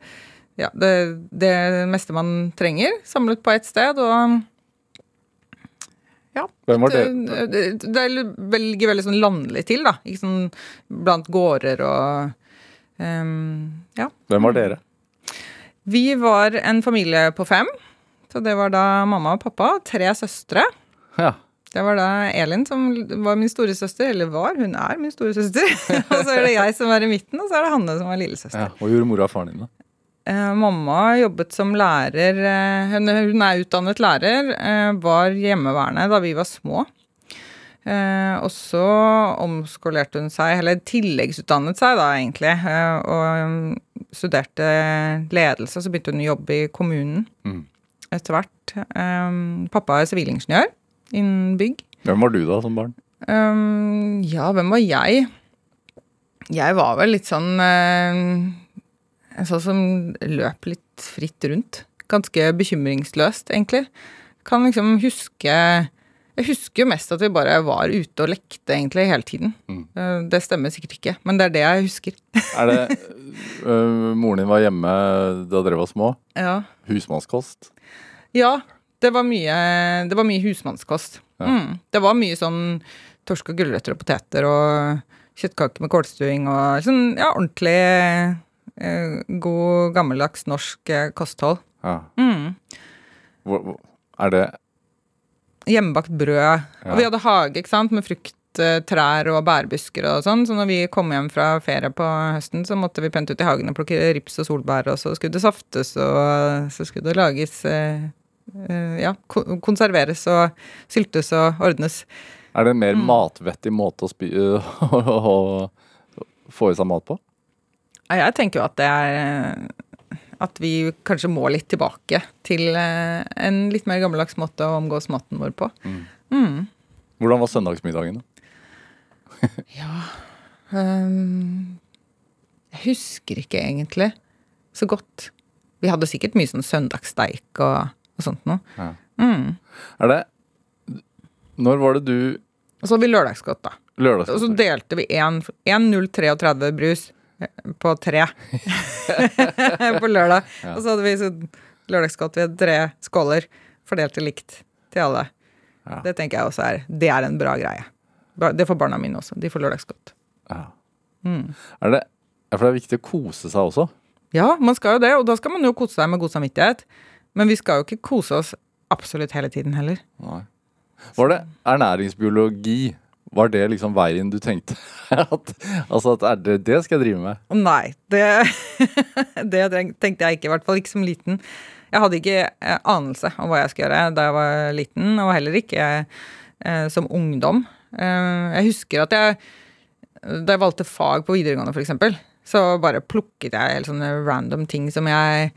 ja, det, det meste man trenger samlet på ett sted. og ja, Hvem var det? det, det, velger veldig sånn landlig til, da. Ikke sånn blant gårder og um, Ja. Hvem var dere? Vi var en familie på fem. Så det var da mamma og pappa, tre søstre. Ja. Det var da Elin som var min storesøster, eller var, hun er min storesøster. [laughs] og så er det jeg som er i midten, og så er det Hanne som er lillesøster. ja. og gjorde mora og faren din, da? Eh, mamma jobbet som lærer eh, hun, er utdannet lærer. Eh, var hjemmeværende da vi var små. Og så omskolerte hun seg, eller tilleggsutdannet seg da egentlig, og um, studerte ledelse. Så begynte hun å jobbe i kommunen Mm. etter hvert. Eh, pappa er sivilingeniør innen bygg. Hvem var du da, som barn? Um, ja, hvem var jeg? Jeg var vel litt sånn sånn som løp litt fritt rundt. Ganske bekymringsløst, egentlig. Kan liksom huske Jeg husker jo mest at vi bare var ute og lekte egentlig hele tiden. Mm. Eh, det stemmer sikkert ikke, men det er det jeg husker. Er det uh, [laughs] Moren din var hjemme da dere var små? Ja, Husmannskost? ja det, var mye, det var mye husmannskost. Ja. Mm, det var mye sånn torsk og gulrøtter og poteter og kjøttkaker med kålstuing og sånn ja, ordentlig god, gammeldags norsk eh, kosthold. Ja. Mm. Hvor, hvor- er det Hjemmebakt brød. Ja. Og vi hadde hage ikke sant, med frukttrær og bærbusker og sånn, så når vi kom hjem fra ferie på høsten, så måtte vi pente ut i hagen og plukke rips og solbær, og så skulle det saftes, og så skulle det lages eh, eh, Ja, konserveres og syltes og ordnes. Er det en mer Mm. matvettig måte å, spi, [laughs] å få i seg mat på? Ja, Jeg tenker jo at det er At vi kanskje må litt tilbake til eh, en litt mer gammeldags måte å omgås maten vår på. Mm. Hvordan var søndagsmiddagen? da? [laughs] Um, jeg husker ikke egentlig så godt. Vi hadde sikkert mye sånn søndagssteik og, og sånt noe. Ja. Mm. Er det Når var det du Og så hadde vi lørdagsgodt, da. Og så delte vi en, en 033 brus på tre [laughs] på lørdag. Ja. Og så hadde vi sånn lørdagsgodt. Vi hadde tre skåler fordelte likt til alle. Ja. Det tenker jeg også er Det er en bra greie. Det får barna mine også. De får lørdagsgodt. Ja. Mm. Er det, for det er viktig å kose seg også. Ja, man skal jo det, og da skal man jo kose seg med god samvittighet. Men vi skal jo ikke kose oss absolutt hele tiden heller. Nei. Var det ernæringsbiologi? Var det liksom veien du tenkte [laughs] at, altså at er det, det skal jeg drive med? Nei, det, [laughs] det tenkte jeg ikke, i hvert fall ikke som liten. Jeg hadde ikke eh, anelse om hva jeg skulle gjøre da jeg var liten, og heller ikke eh, som ungdom. Eh, jeg husker at jeg, da jeg valgte fag på videregående f.eks., så bare plukket jeg helt sånne random ting som jeg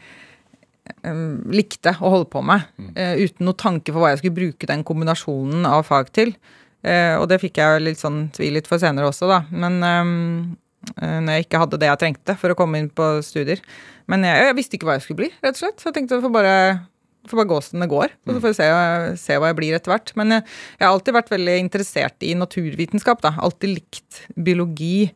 um, likte å holde på med, eh, uten noe tanke for hva jeg skulle bruke den kombinasjonen av fag til. Eh, og det fikk jeg litt sånn tvil litt for senere også, da. Men eh, eh, når jeg ikke hadde det jeg trengte for å komme inn på studier. Men jeg, jeg visste ikke hva jeg skulle bli, rett og slett. Så jeg tenkte jeg får bare, får bare gå som det går. Så får vi se, se hva jeg blir etter hvert. Men jeg, jeg har alltid vært veldig interessert i naturvitenskap, da. Alltid likt biologi.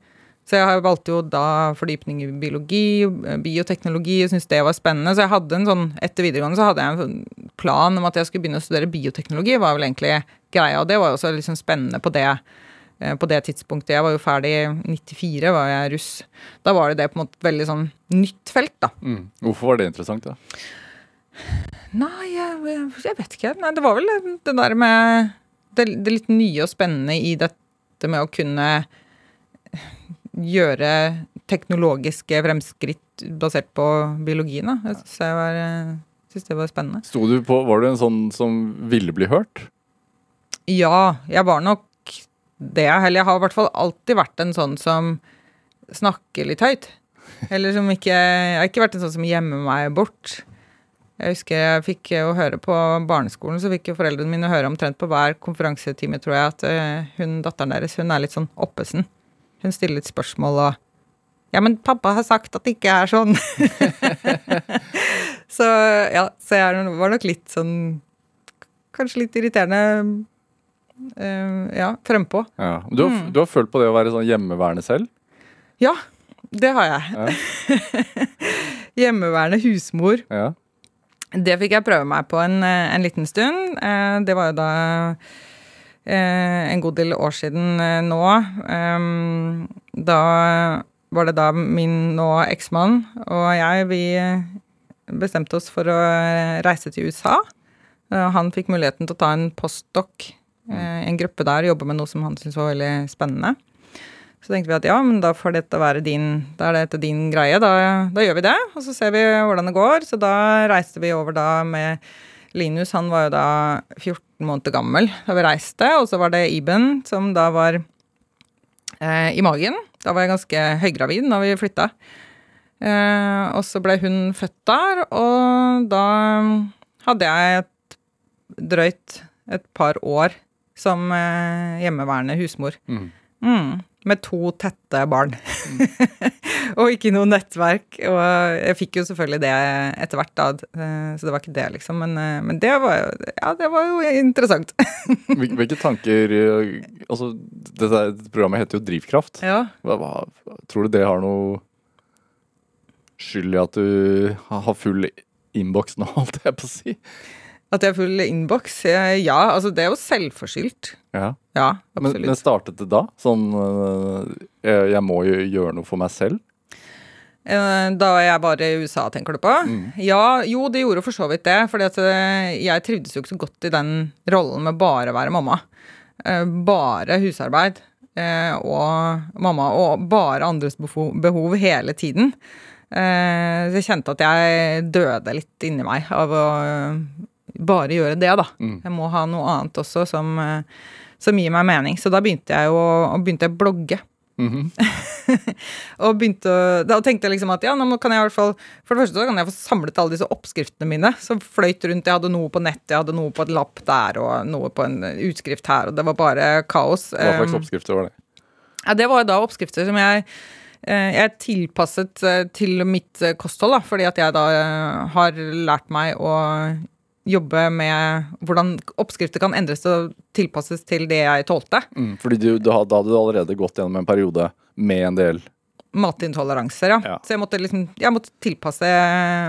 Så jeg har- valgte jo da fordypning i biologi, bioteknologi, og syntes det var spennende. Så jeg hadde en sånn, etter videregående så hadde jeg en plan om at jeg skulle begynne å studere bioteknologi, var vel egentlig greia. Og det var jo også liksom spennende på det, eh, på det tidspunktet. Jeg var jo ferdig i 94, var jeg russ. Da var det det på en måte veldig sånn nytt felt, da. Hvorfor var det interessant? da? Nei, jeg, jeg, vet ikke. Nei, det var vel det der med det, det litt nye og spennende i dette med å kunne gjøre teknologiske fremskritt basert på biologien. Da. Jeg syns det, var, Syntes det var spennende. Sto du på, Var du en sånn som ville bli hørt? Ja, jeg var nok det. Eller jeg har i hvert fall alltid vært en sånn som snakker litt høyt. Eller som ikke Jeg har ikke vært en sånn som gjemmer meg bort. Jeg husker jeg fikk jo høre på barneskolen, så fikk jo foreldrene mine høre omtrent på hver konferansetime, tror jeg, at eh, hun datteren deres, hun er litt sånn oppesen. Hun stiller litt spørsmål og Ja, men pappa har sagt at det ikke er sånn. [laughs] så ja, så jeg var nok litt sånn Kanskje litt irriterende ja, frempå. Ja. Du, har, Mm. du har følt på det å være sånn hjemmeværende selv? Ja, det har jeg. [laughs] Hjemmeværende husmor. Ja. Det fikk jeg prøve meg på en, eh, en liten stund. Eh, Det var jo da eh, en god del år siden eh, nå. Da var det da min nå eksmann og jeg, vi bestemte oss for å reise til USA. Eh, Han fikk muligheten til å ta en postdoc eh, en gruppe der, jobber med noe som han syntes var veldig spennende. Så tenkte vi at ja, men da får dette være din, da er dette din greie. Da, da gjør vi det, og så ser vi hvordan det går. Så da reiste vi over da med Linus, han var jo da 14 måneder gammel da vi reiste. Og så var det Iben, som da var eh, i magen. Da var jeg ganske høygravid da vi flytta. Eh, og så ble hun født der, og da hadde jeg et drøyt et par år som eh, hjemmeværende husmor. Mm. Mm, med to tette barn. [laughs] og ikke noe nettverk. Og jeg fikk jo selvfølgelig det etter hvert, da, eh, så det var ikke det, liksom. Men, eh, men det, var jo, ja, det var jo interessant. Hvilke tanker eh, Altså, dette programmet heter jo Drivkraft. ja. Hva, tror du det har noe skyld i at du har full innboks nå, [laughs] holdt jeg på å si? At jeg er full innboks? eh, Ja, altså det er jo selvforskyldt. Ja. Ja, Men, absolutt. men startet det da? Sånn eh, jeg, jeg må jo gjøre noe for meg selv? Eh, Da jeg var i USA, tenker du på? Ja, jo, det gjorde for så vidt det. For jeg trivdes jo ikke så godt i den rollen med bare å være mamma. Bare husarbeid og mamma, og bare andres behov, hele tiden. Så jeg kjente at jeg døde litt inni meg av å bare gjøre det, da. Mm. Jeg må ha noe annet også som, eh, som gir meg mening. Så da begynte jeg jo å begynte jeg å blogge. Mhm. [laughs] Og begynte å, da tenkte jeg liksom at ja, nå kan jeg i hvert fall For det første så kan jeg få samlet alle disse oppskriftene mine som fløyt rundt. Jeg hadde noe på nett, jeg hadde noe på et lapp der, og noe på en utskrift her, og det var bare kaos. Hva slags Um, oppskrifter var det? ja, det var jo da oppskrifter som jeg eh, jeg tilpasset eh, til mitt eh, kosthold, da, fordi at jeg da eh, har lært meg å jobbe med hvordan oppskrifter kan endres og tilpasses til det jeg tålte. Mm, fordi du, du, da hadde du allerede gått gjennom en periode med en del matintoleranser, ja. Ja. Så jeg måtte liksom Jeg måtte tilpasse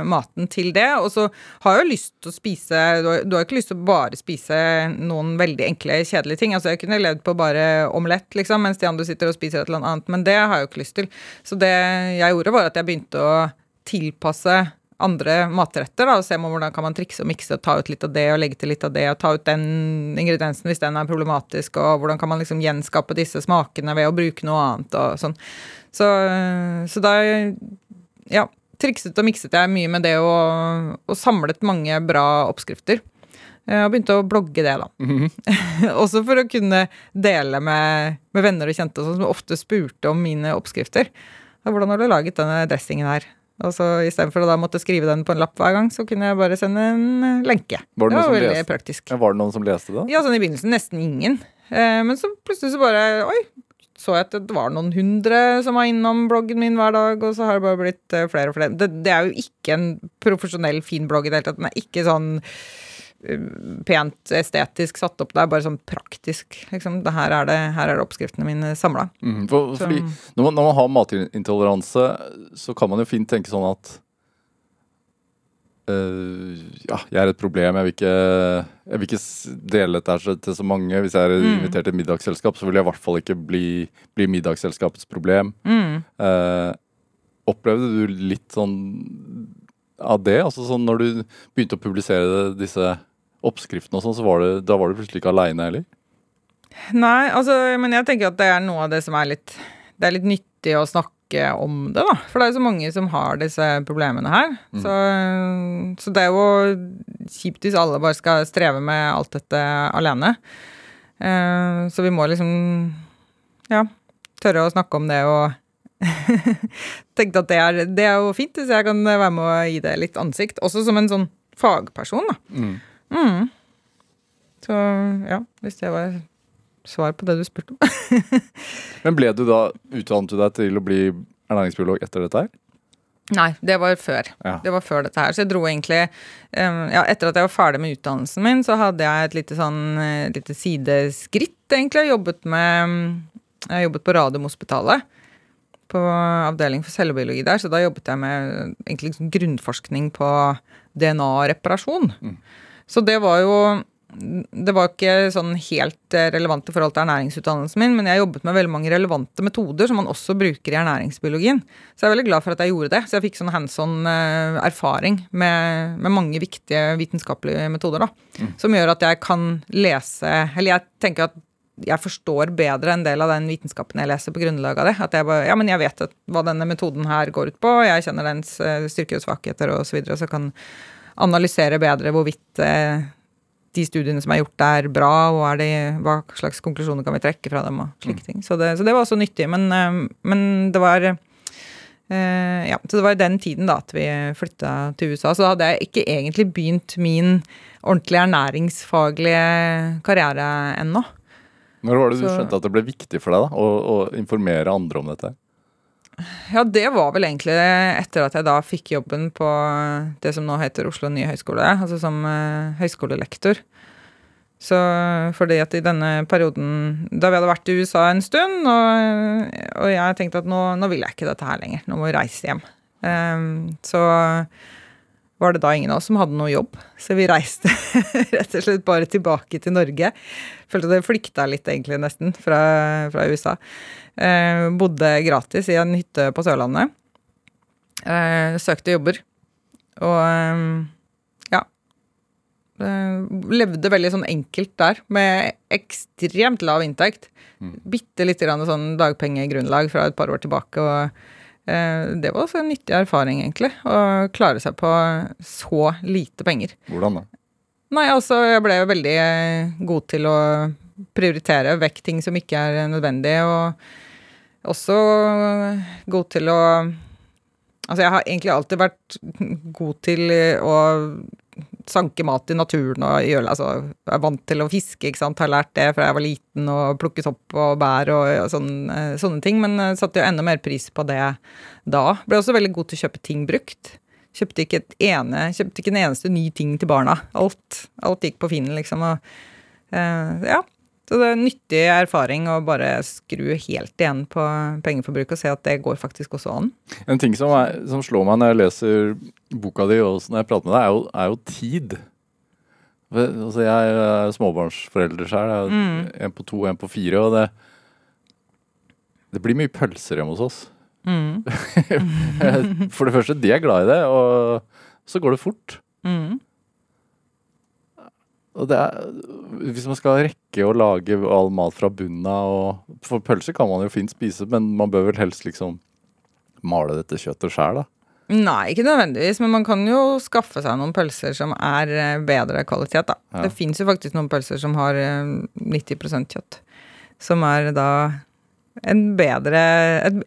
maten til det. Og så har jeg jo lyst til å spise Du har, du har ikke lyst til å bare spise noen veldig enkle, kjedelige ting. Altså jeg kunne levd på bare omelett, liksom, mens de andre sitter og spiser et eller annet, men det har jeg jo ikke lyst til. Så det jeg gjorde, var at jeg begynte å tilpasse andre matretter, da, og se om hvordan kan man trikse og mikse og ta ut litt av det og legge til litt av det, og ta ut den ingrediensen hvis den er problematisk, og hvordan kan man liksom gjenskape disse smakene ved å bruke noe annet og sånn. Så, så da ja, trikset og mikset jeg mye med det og, og samlet mange bra oppskrifter. Eh, Og begynte å blogge det, da. [laughs] Også for å kunne dele med, med venner og kjente og sånn, som ofte spurte om mine oppskrifter. Hvordan har du laget denne dressingen her? Og så Istedenfor å da måtte skrive den på en lapp hver gang, så kunne jeg bare sende en eh, lenke. Var det det var veldig leste? praktisk. Ja, Var det noen som leste det? Ja, sånn i begynnelsen nesten ingen. Eh, men så plutselig så bare Oi, så jeg at det var noen hundre som var innom bloggen min hver dag, og så har det bare blitt eh, flere og flere. Det, det er jo ikke en profesjonell, fin blogg i det hele tatt. Den er ikke sånn pent estetisk satt opp. Det er bare sånn praktisk. Liksom. Det her, er det, her er det oppskriftene mine samla. Mm, for, fordi når man, når man har matintoleranse, så kan man jo fint tenke sånn at eh, ja, jeg er et problem. Jeg vil ikke, jeg vil ikke dele dette til så mange. Hvis jeg er Mm. invitert til middagsselskap, så vil jeg i hvert fall ikke bli, bli middagsselskapets problem. Mm. Uh, opplevde du litt sånn av det? Altså sånn når du begynte å publisere disse oppskriftene og sånn, så var det, da var du plutselig ikke aleine heller? Nei, altså, men jeg tenker at det er noe av det som er litt Det er litt nyttig å snakke om det, da. For det er jo så mange som har disse problemene her. Så, så det er jo kjipt hvis alle bare skal streve med alt dette alene. Uh, så vi må liksom ja, tørre å snakke om det og [laughs] tenkte at det er, det er jo fint hvis jeg kan være med å gi det litt ansikt. Også som en sånn fagperson, da. Mm. Mm. Så ja, hvis det var svar på det du spurte om. [laughs] Men ble du da utdannet du deg til å bli ernæringsbiolog etter dette her? Nei, det var før. Ja. Det var før dette her. Så jeg dro egentlig um, Ja, etter at jeg var ferdig med utdannelsen min, så hadde jeg et lite sånn eh, lite sideskritt, egentlig. Jeg jobbet med Jeg jobbet på Radiumhospitalet. På avdeling for cellebiologi der, så da jobbet jeg med egentlig liksom grunnforskning på DNA-reparasjon. Så det var jo det var ikke sånn helt eh, relevant i forhold til ernæringsutdannelsen min, men jeg jobbet med veldig mange relevante metoder som man også bruker i ernæringsbiologien. Så jeg er veldig glad for at jeg gjorde det. Så jeg fikk sånn hands on eh, erfaring med, med mange viktige vitenskapelige metoder, da. Som gjør at jeg kan lese Eller jeg tenker at jeg forstår bedre en del av den vitenskapen jeg leser på grunnlag av det. At jeg bare, ja, men jeg vet hva denne metoden her går ut på, jeg kjenner dens eh, styrker og svakheter og så videre, så kan analysere bedre hvorvidt eh, de studiene som er gjort, er bra, og de, hva slags konklusjoner kan vi trekke fra dem, og slike ting. Så det, så det var også nyttig. Men, eh, men det var eh, ja, så det var i den tiden da at vi flytta til USA. Så da hadde jeg ikke egentlig begynt min ordentlige ernæringsfaglige karriere ennå. Når var det du Så- skjønte at det ble viktig for deg da, å, å informere andre om dette? Ja, det var vel egentlig etter at jeg da fikk jobben på det som nå heter Oslo nye høgskole, altså som uh, høyskolelektor. Så fordi at i denne perioden da vi hadde vært i USA en stund, og, og jeg tenkte at nå, nå vil jeg ikke dette her lenger, nå må vi reise hjem. Um, så var det da ingen av oss som hadde noe jobb, så vi reiste [laughs] rett og slett bare tilbake til Norge. Følte det flykta litt, egentlig, nesten, fra, fra USA. Eh, bodde gratis i en hytte på Sørlandet. Eh, søkte jobber. Og eh, ja. Eh, levde veldig sånn enkelt der, med ekstremt lav inntekt. Bitte lite grann sånn dagpengegrunnlag fra et par år tilbake. og det var også en nyttig erfaring, egentlig. Å klare seg på så lite penger. Hvordan da? Nei, altså, jeg ble jo veldig eh, god til å prioritere vekk ting som ikke er nødvendig, og også god til å Altså, jeg har egentlig alltid vært god til eh, å sanke mat i naturen og gjøre Altså, jeg er vant til å fiske, ikke sant, har lært det fra jeg var liten, og plukke sopp og bær og, og sånne, sånne ting, men jeg satte jo enda mer pris på det da. Ble også veldig god til å kjøpe ting brukt. Kjøpte ikke, et ene, kjøpte ikke en eneste ny ting til barna. Alt, alt gikk på Finn, liksom. Og, eh, ja. Så det er nyttig erfaring å bare skru helt igjen på pengeforbruk og se at det går faktisk også an. En ting som, er, som slår meg når jeg leser boka di og når jeg prater med deg, er jo, er jo tid. Altså, jeg er småbarnsforelder sjøl. En på to, en på fire. Og det, det blir mye pølser hjemme hos oss. [laughs] For det første, de er glad i det, og så går det fort. Mm. Er, hvis man skal rekke å lage all mat fra bunnen av For pølser kan man jo fint spise, men man bør vel helst liksom male dette kjøttet sjæl, da. Nei, ikke nødvendigvis, men man kan jo skaffe seg noen pølser som er eh, bedre kvalitet, da. Ja. Det fins jo faktisk noen pølser som har eh, 90% kjøtt. Som er da bedre, et,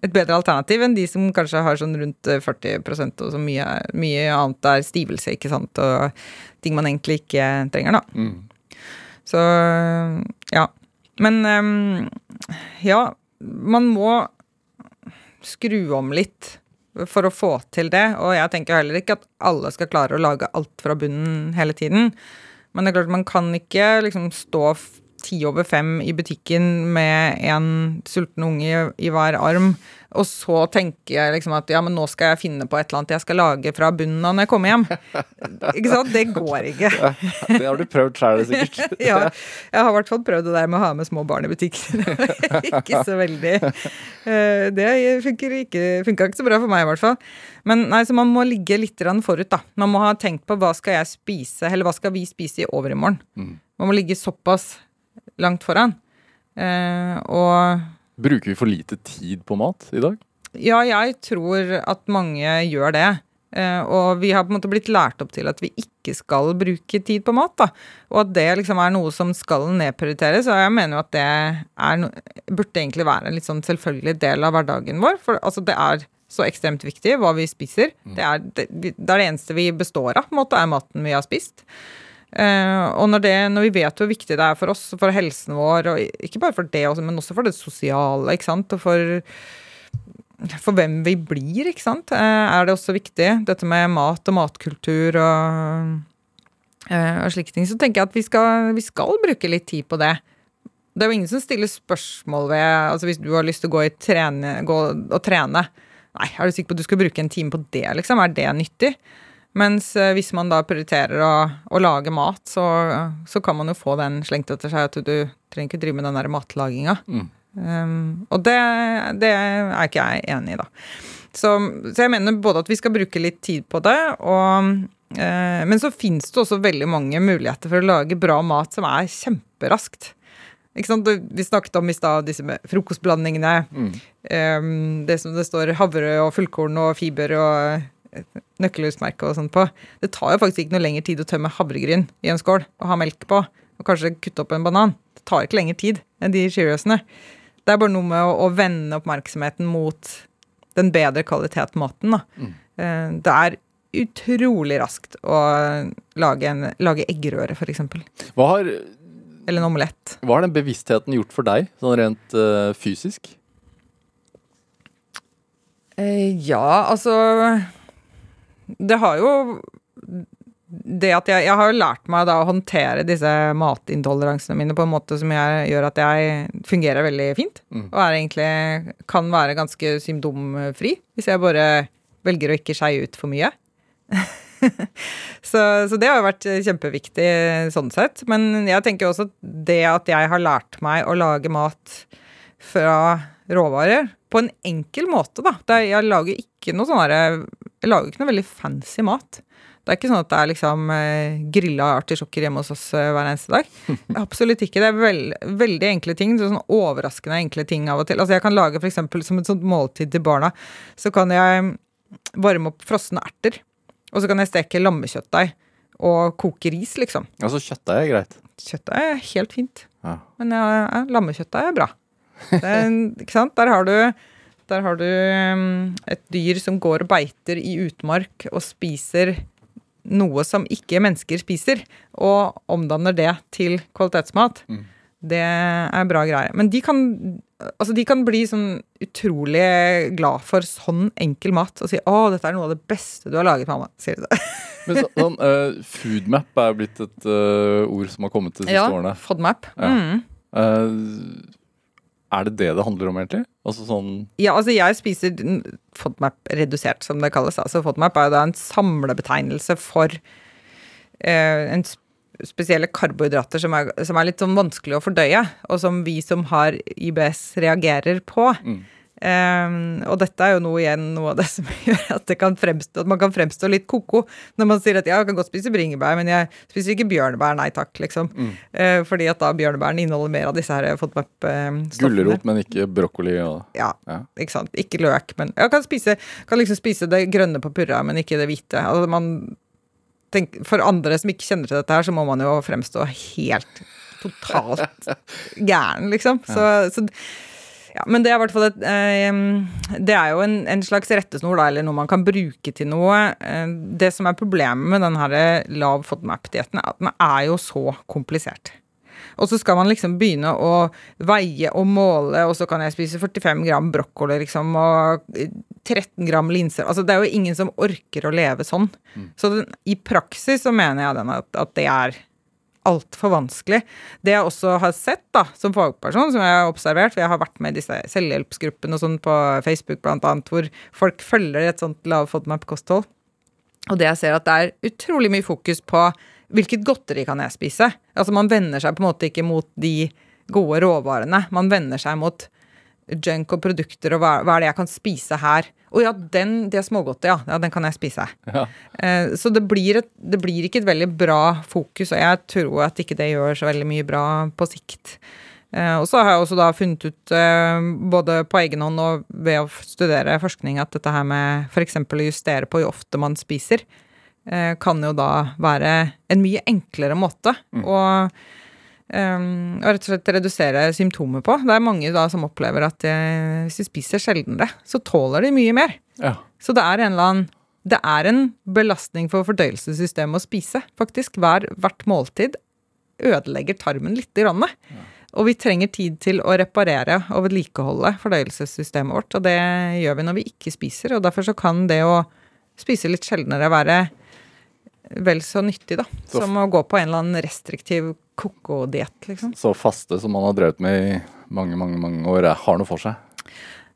et bedre alternativ enn de som kanskje har sånn rundt eh, 40% og så mye, mye annet er stivelse, ikke sant, og ting man egentlig ikke trenger, da. Mm. Så ja. Men ehm, ja, man må skru om litt for å få til det. Og jeg tenker heller ikke at alle skal klare å lage alt fra bunnen hele tiden. Men det er klart man kan ikke liksom stå ti over fem i butikken med en sulten unge i, hver arm, og så tenker jeg liksom at ja, men nå skal jeg finne på et eller annet jeg skal lage fra bunnen av når jeg kommer hjem. ikke sant? Det går ikke. Det har du prøvd sjøl, sikkert. [laughs] ja, jeg har i hvert fall prøvd det der med å ha med små barn i butikken. [laughs] ikke så veldig eh, Det funker ikke, funka ikke så bra for meg, i hvert fall. Men nei, så man må ligge litt forut, da. Man må ha tenkt på hva skal jeg spise, eller hva skal vi spise i overmorgen. Man må ligge såpass langt foran. Eh, og Bruker vi for lite tid på mat i dag? Ja, jeg tror at mange gjør det. Eh, og vi har på en måte blitt lært opp til at vi ikke skal bruke tid på mat. da. Og at det liksom er noe som skal nedprioriteres. Og jeg mener jo at det er no burde egentlig være en litt sånn selvfølgelig del av hverdagen vår. For altså, det er så ekstremt viktig hva vi spiser. Det, er, det, det er det eneste vi består av, på en måte, er maten vi har spist. Eh, og når, det, når vi vet hvor viktig det er for oss, for helsen vår, og ikke bare for det, men også for det sosiale, ikke sant, og for for hvem vi blir, ikke sant, eh, er det også viktig. Dette med mat og matkultur og, eh, og slike ting. Så tenker jeg at vi skal, vi skal bruke litt tid på det. Det er jo ingen som stiller spørsmål ved altså Hvis du har lyst til å gå, trene, gå og trene Nei, er du sikker på at du skal bruke en time på det, liksom? Er det nyttig? Mens eh, hvis man da prioriterer å, å lage mat, så, så, kan man jo få den slengt etter seg at du trenger ikke drive med den der matlaginga. Mm. Um, og det, det, er ikke jeg enig i, da. Så, så, jeg mener både at vi skal bruke litt tid på det, og, uh, men så fins det også veldig mange muligheter for å lage bra mat som er kjemperaskt. Vi snakket om i stad disse med frokostblandingene. Mm. Um, det som det står havre og fullkorn og fiber og nøkkelhusmerke og sånt på. Det tar jo faktisk ikke noe lengre tid å tømme havregryn i en skål og ha melk på, og kanskje kutte opp en banan. Det tar ikke lengre tid enn de Cheeriosene. Det er bare noe med å, å vende oppmerksomheten mot den bedre kvalitetsmaten. Mm. Eh, det er utrolig raskt å lage, en, lage eggerøre, f.eks. Hva har Eller en omelett. Hva har den bevisstheten gjort for deg, sånn rent uh, fysisk? Eh, ja, altså Det har jo det at jeg, jeg har jo lært meg da å håndtere disse matintoleransene mine på en måte som jeg, gjør at jeg fungerer veldig fint. Mm. Og er egentlig kan være ganske symptomfri hvis jeg bare velger å ikke skeie ut for mye. [laughs] så, så, det har jo vært kjempeviktig sånn sett. Men jeg tenker også det at jeg har lært meg å lage mat fra råvarer på en enkel måte, da. Jeg lager ikke noe sånn Jeg lager ikke noe veldig fancy mat. Det er ikke sånn at det er liksom eh, grilla artisjokker hjemme hos oss eh, hver eneste dag. [laughs] Absolutt ikke. Det er veld, veldig enkle ting. Sånn overraskende enkle ting av og til. Altså Jeg kan lage f.eks. som et sånt måltid til barna, så kan jeg varme opp frosne erter. Og så kan jeg steke lammekjøttdeig og koke ris, liksom. Altså kjøttdeig er greit? Kjøttdeig er helt fint. Ja. Men ja, ja, lammekjøttdeig er bra. Det, ikke sant? Der har du der har du um, et dyr som går og beiter i utmark og spiser noe som ikke mennesker spiser, og omdanner det til kvalitetsmat, mm. det er bra greier. Men de kan, altså de kan bli sånn utrolig glad for sånn enkel mat og si 'Å, dette er noe av det beste du har laget, mamma', sier de det. [laughs] Men så, sånn, uh, Foodmap er blitt et uh, ord som har kommet de siste ja, årene. FODMAP. Ja. Mm. Uh, er det det det handler om, egentlig? Altså sånn Ja, altså jeg spiser FODMAP redusert, som det kalles. Altså FODMAP er jo da en samlebetegnelse for eh, en spesielle karbohydrater som er, som er, litt sånn vanskelig å fordøye, og som vi som har IBS reagerer på. Mm. Um, og dette er jo noe igjen noe av det som [laughs] gjør at, det kan fremstå, at man kan fremstå litt ko-ko når man sier at ja, jeg kan godt spise bringebær, men jeg spiser ikke bjørnebær, nei takk, liksom. Mm. Uh, fordi at da bjørnebærene inneholder mer av disse her FODMAP-stoffene. Gulrot, men ikke brokkoli og ja, ja, ikke sant. Ikke løk, men jeg kan spise, kan liksom spise det grønne på purra, men ikke det hvite. Altså man tenk, For andre som ikke kjenner til dette her, så må man jo fremstå helt totalt [laughs] gæren, liksom. Så, så ja, men det er hvert fall et eh, Det er jo en, en, slags rettesnor, da, eller noe man kan bruke til noe. Eh, det som er problemet med den her lav FODMAP-dietten, er at den er jo så komplisert. Og så skal man liksom begynne å veie og måle, og så kan jeg spise 45 gram brokkoli, liksom, og 13 gram linser. Altså, det er jo ingen som orker å leve sånn. Mm. Så den, i praksis så mener jeg at, at det er altfor vanskelig. Det jeg også har sett da, som fagperson, som jeg har observert, for jeg har vært med i disse selvhjelpsgruppene og sånn på Facebook annet, hvor folk følger et sånt lav FODMAP-kosthold. Og det jeg ser at det er utrolig mye fokus på hvilket godteri kan jeg spise. Altså man vender seg på en måte ikke mot de gode råvarene. Man vender seg mot junk og produkter og hva, hva er det jeg kan spise her. Å ja, den, det smågodtet, ja. ja. Den kan jeg spise. Ja. Eh, så det blir, et, det blir, ikke et veldig bra fokus, og jeg tror at ikke det gjør så veldig mye bra på sikt. Eh, og så har jeg også da funnet ut, eh, både på egen hånd og ved å studere forskning, at dette her med f.eks. å justere på hvor ofte man spiser, eh, kan jo da være en mye enklere måte å Um, og rett og slett redusere symptomer på. Det er mange da som opplever at de, hvis de spiser sjeldnere, så tåler de mye mer. Ja. Så det er en eller annen Det er en belastning for fordøyelsessystemet å spise, faktisk. Hver, hvert måltid ødelegger tarmen lite grann. Og vi trenger tid til å reparere og vedlikeholde fordøyelsessystemet vårt, og det gjør vi når vi ikke spiser, og derfor så kan det å spise litt sjeldnere være vel så nyttig, da. Så- Som å gå på en eller annen restriktiv koko-diett, liksom. Så faste som man har drevet med i mange, mange, mange år, er- har noe for seg.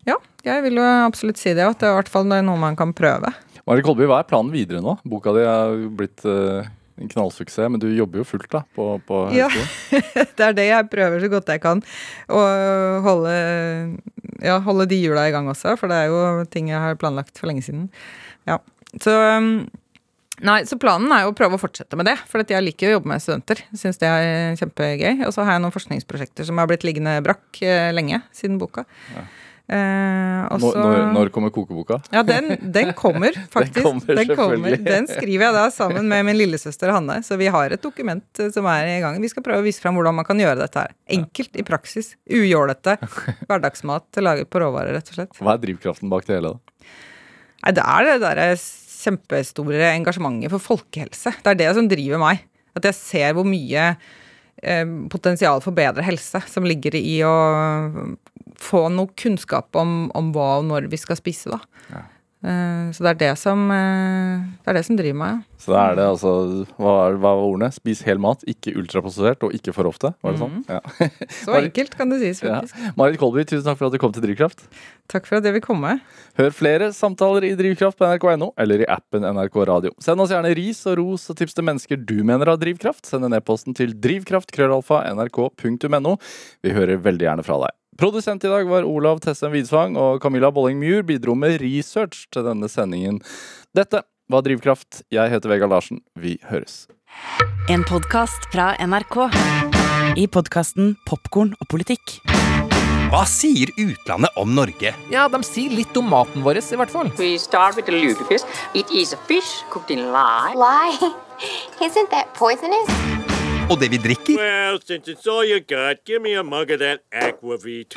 Ja, jeg vil jo absolutt si det, at det er i hvert fall noe man kan prøve. Marit Kolby, hva er planen videre nå? Boka di er blitt eh, en knallsuksess, men du jobber jo fullt da på, på Ja. [laughs] det er det jeg prøver så godt jeg kan. Å holde, ja, holde de hjula i gang også, for det er jo ting jeg har planlagt for lenge siden. Ja, så um, Nei, så planen er jo å prøve å fortsette med det, for jeg liker å jobbe med studenter. Syns det er kjempegøy. Og så har jeg noen forskningsprosjekter som har blitt liggende brakk eh, lenge siden boka. Eh, også, Når, når, kommer kokeboka? Ja, den, den kommer, [laughs] faktisk. kommer, den, kommer. den skriver jeg da sammen med min lillesøster Hanne. Så vi har et dokument eh, som er i gang. Vi skal prøve å vise fram hvordan man kan gjøre dette her. Enkelt i praksis. Ujålete. [laughs] Hverdagsmat laget på råvarer, rett og slett. Hva er drivkraften bak det hele? da? Nei, det er det derre kjempestore engasjementet for folkehelse. Det er det som driver meg. At jeg ser hvor mye eh, potensial for bedre helse som ligger i å få noe kunnskap om, om hva og når vi skal spise, da. Eh, så det er det som eh, Det er det som driver meg, ja. Så da er det altså Hva, er, hva var ordene? Spis hel mat, ikke ultraprosessert og ikke for ofte? Var det sånn? Ja. [laughs] Så enkelt kan det sies, ja. faktisk. Marit Kolby, tusen takk for at du kom til Drivkraft. Takk for at jeg vil komme. Hør flere samtaler i Drivkraft på nrk.no eller i appen NRK Radio. Send oss gjerne ris og ros og tips til mennesker du mener har drivkraft. Send en e-posten til drivkraftkrøllalfa.nrk.no. Vi hører veldig gjerne fra deg. Produsent i dag var Olav Tessem Widsvang, og Camilla Bolling Muir bidro med research til denne sendingen. Dette var Drivkraft. Jeg heter Vegard Larsen. Vi høres. En podkast fra NRK. I podkasten Popkorn og politikk. Hva sier utlandet om Norge? Ja, de sier litt om maten vår, i hvert fall. We start with the lutefisk. It is a fish cooked in lye. Lye? [laughs] Isn't that poisonous? Og det vi drikker? Well, since it's all you got, give me a mug of that aquavit.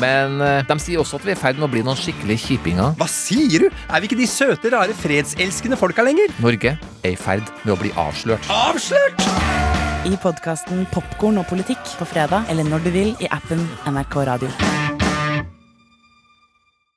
Men eh, de sier også at vi er i ferd med å bli noen skikkelig kjipinger. Hva sier du? Er vi ikke de søte, rare, fredselskende folka lenger? Norge er i ferd med å bli avslørt. Avslørt! I podkasten Popkorn og politikk på fredag eller når du vil i appen NRK Radio.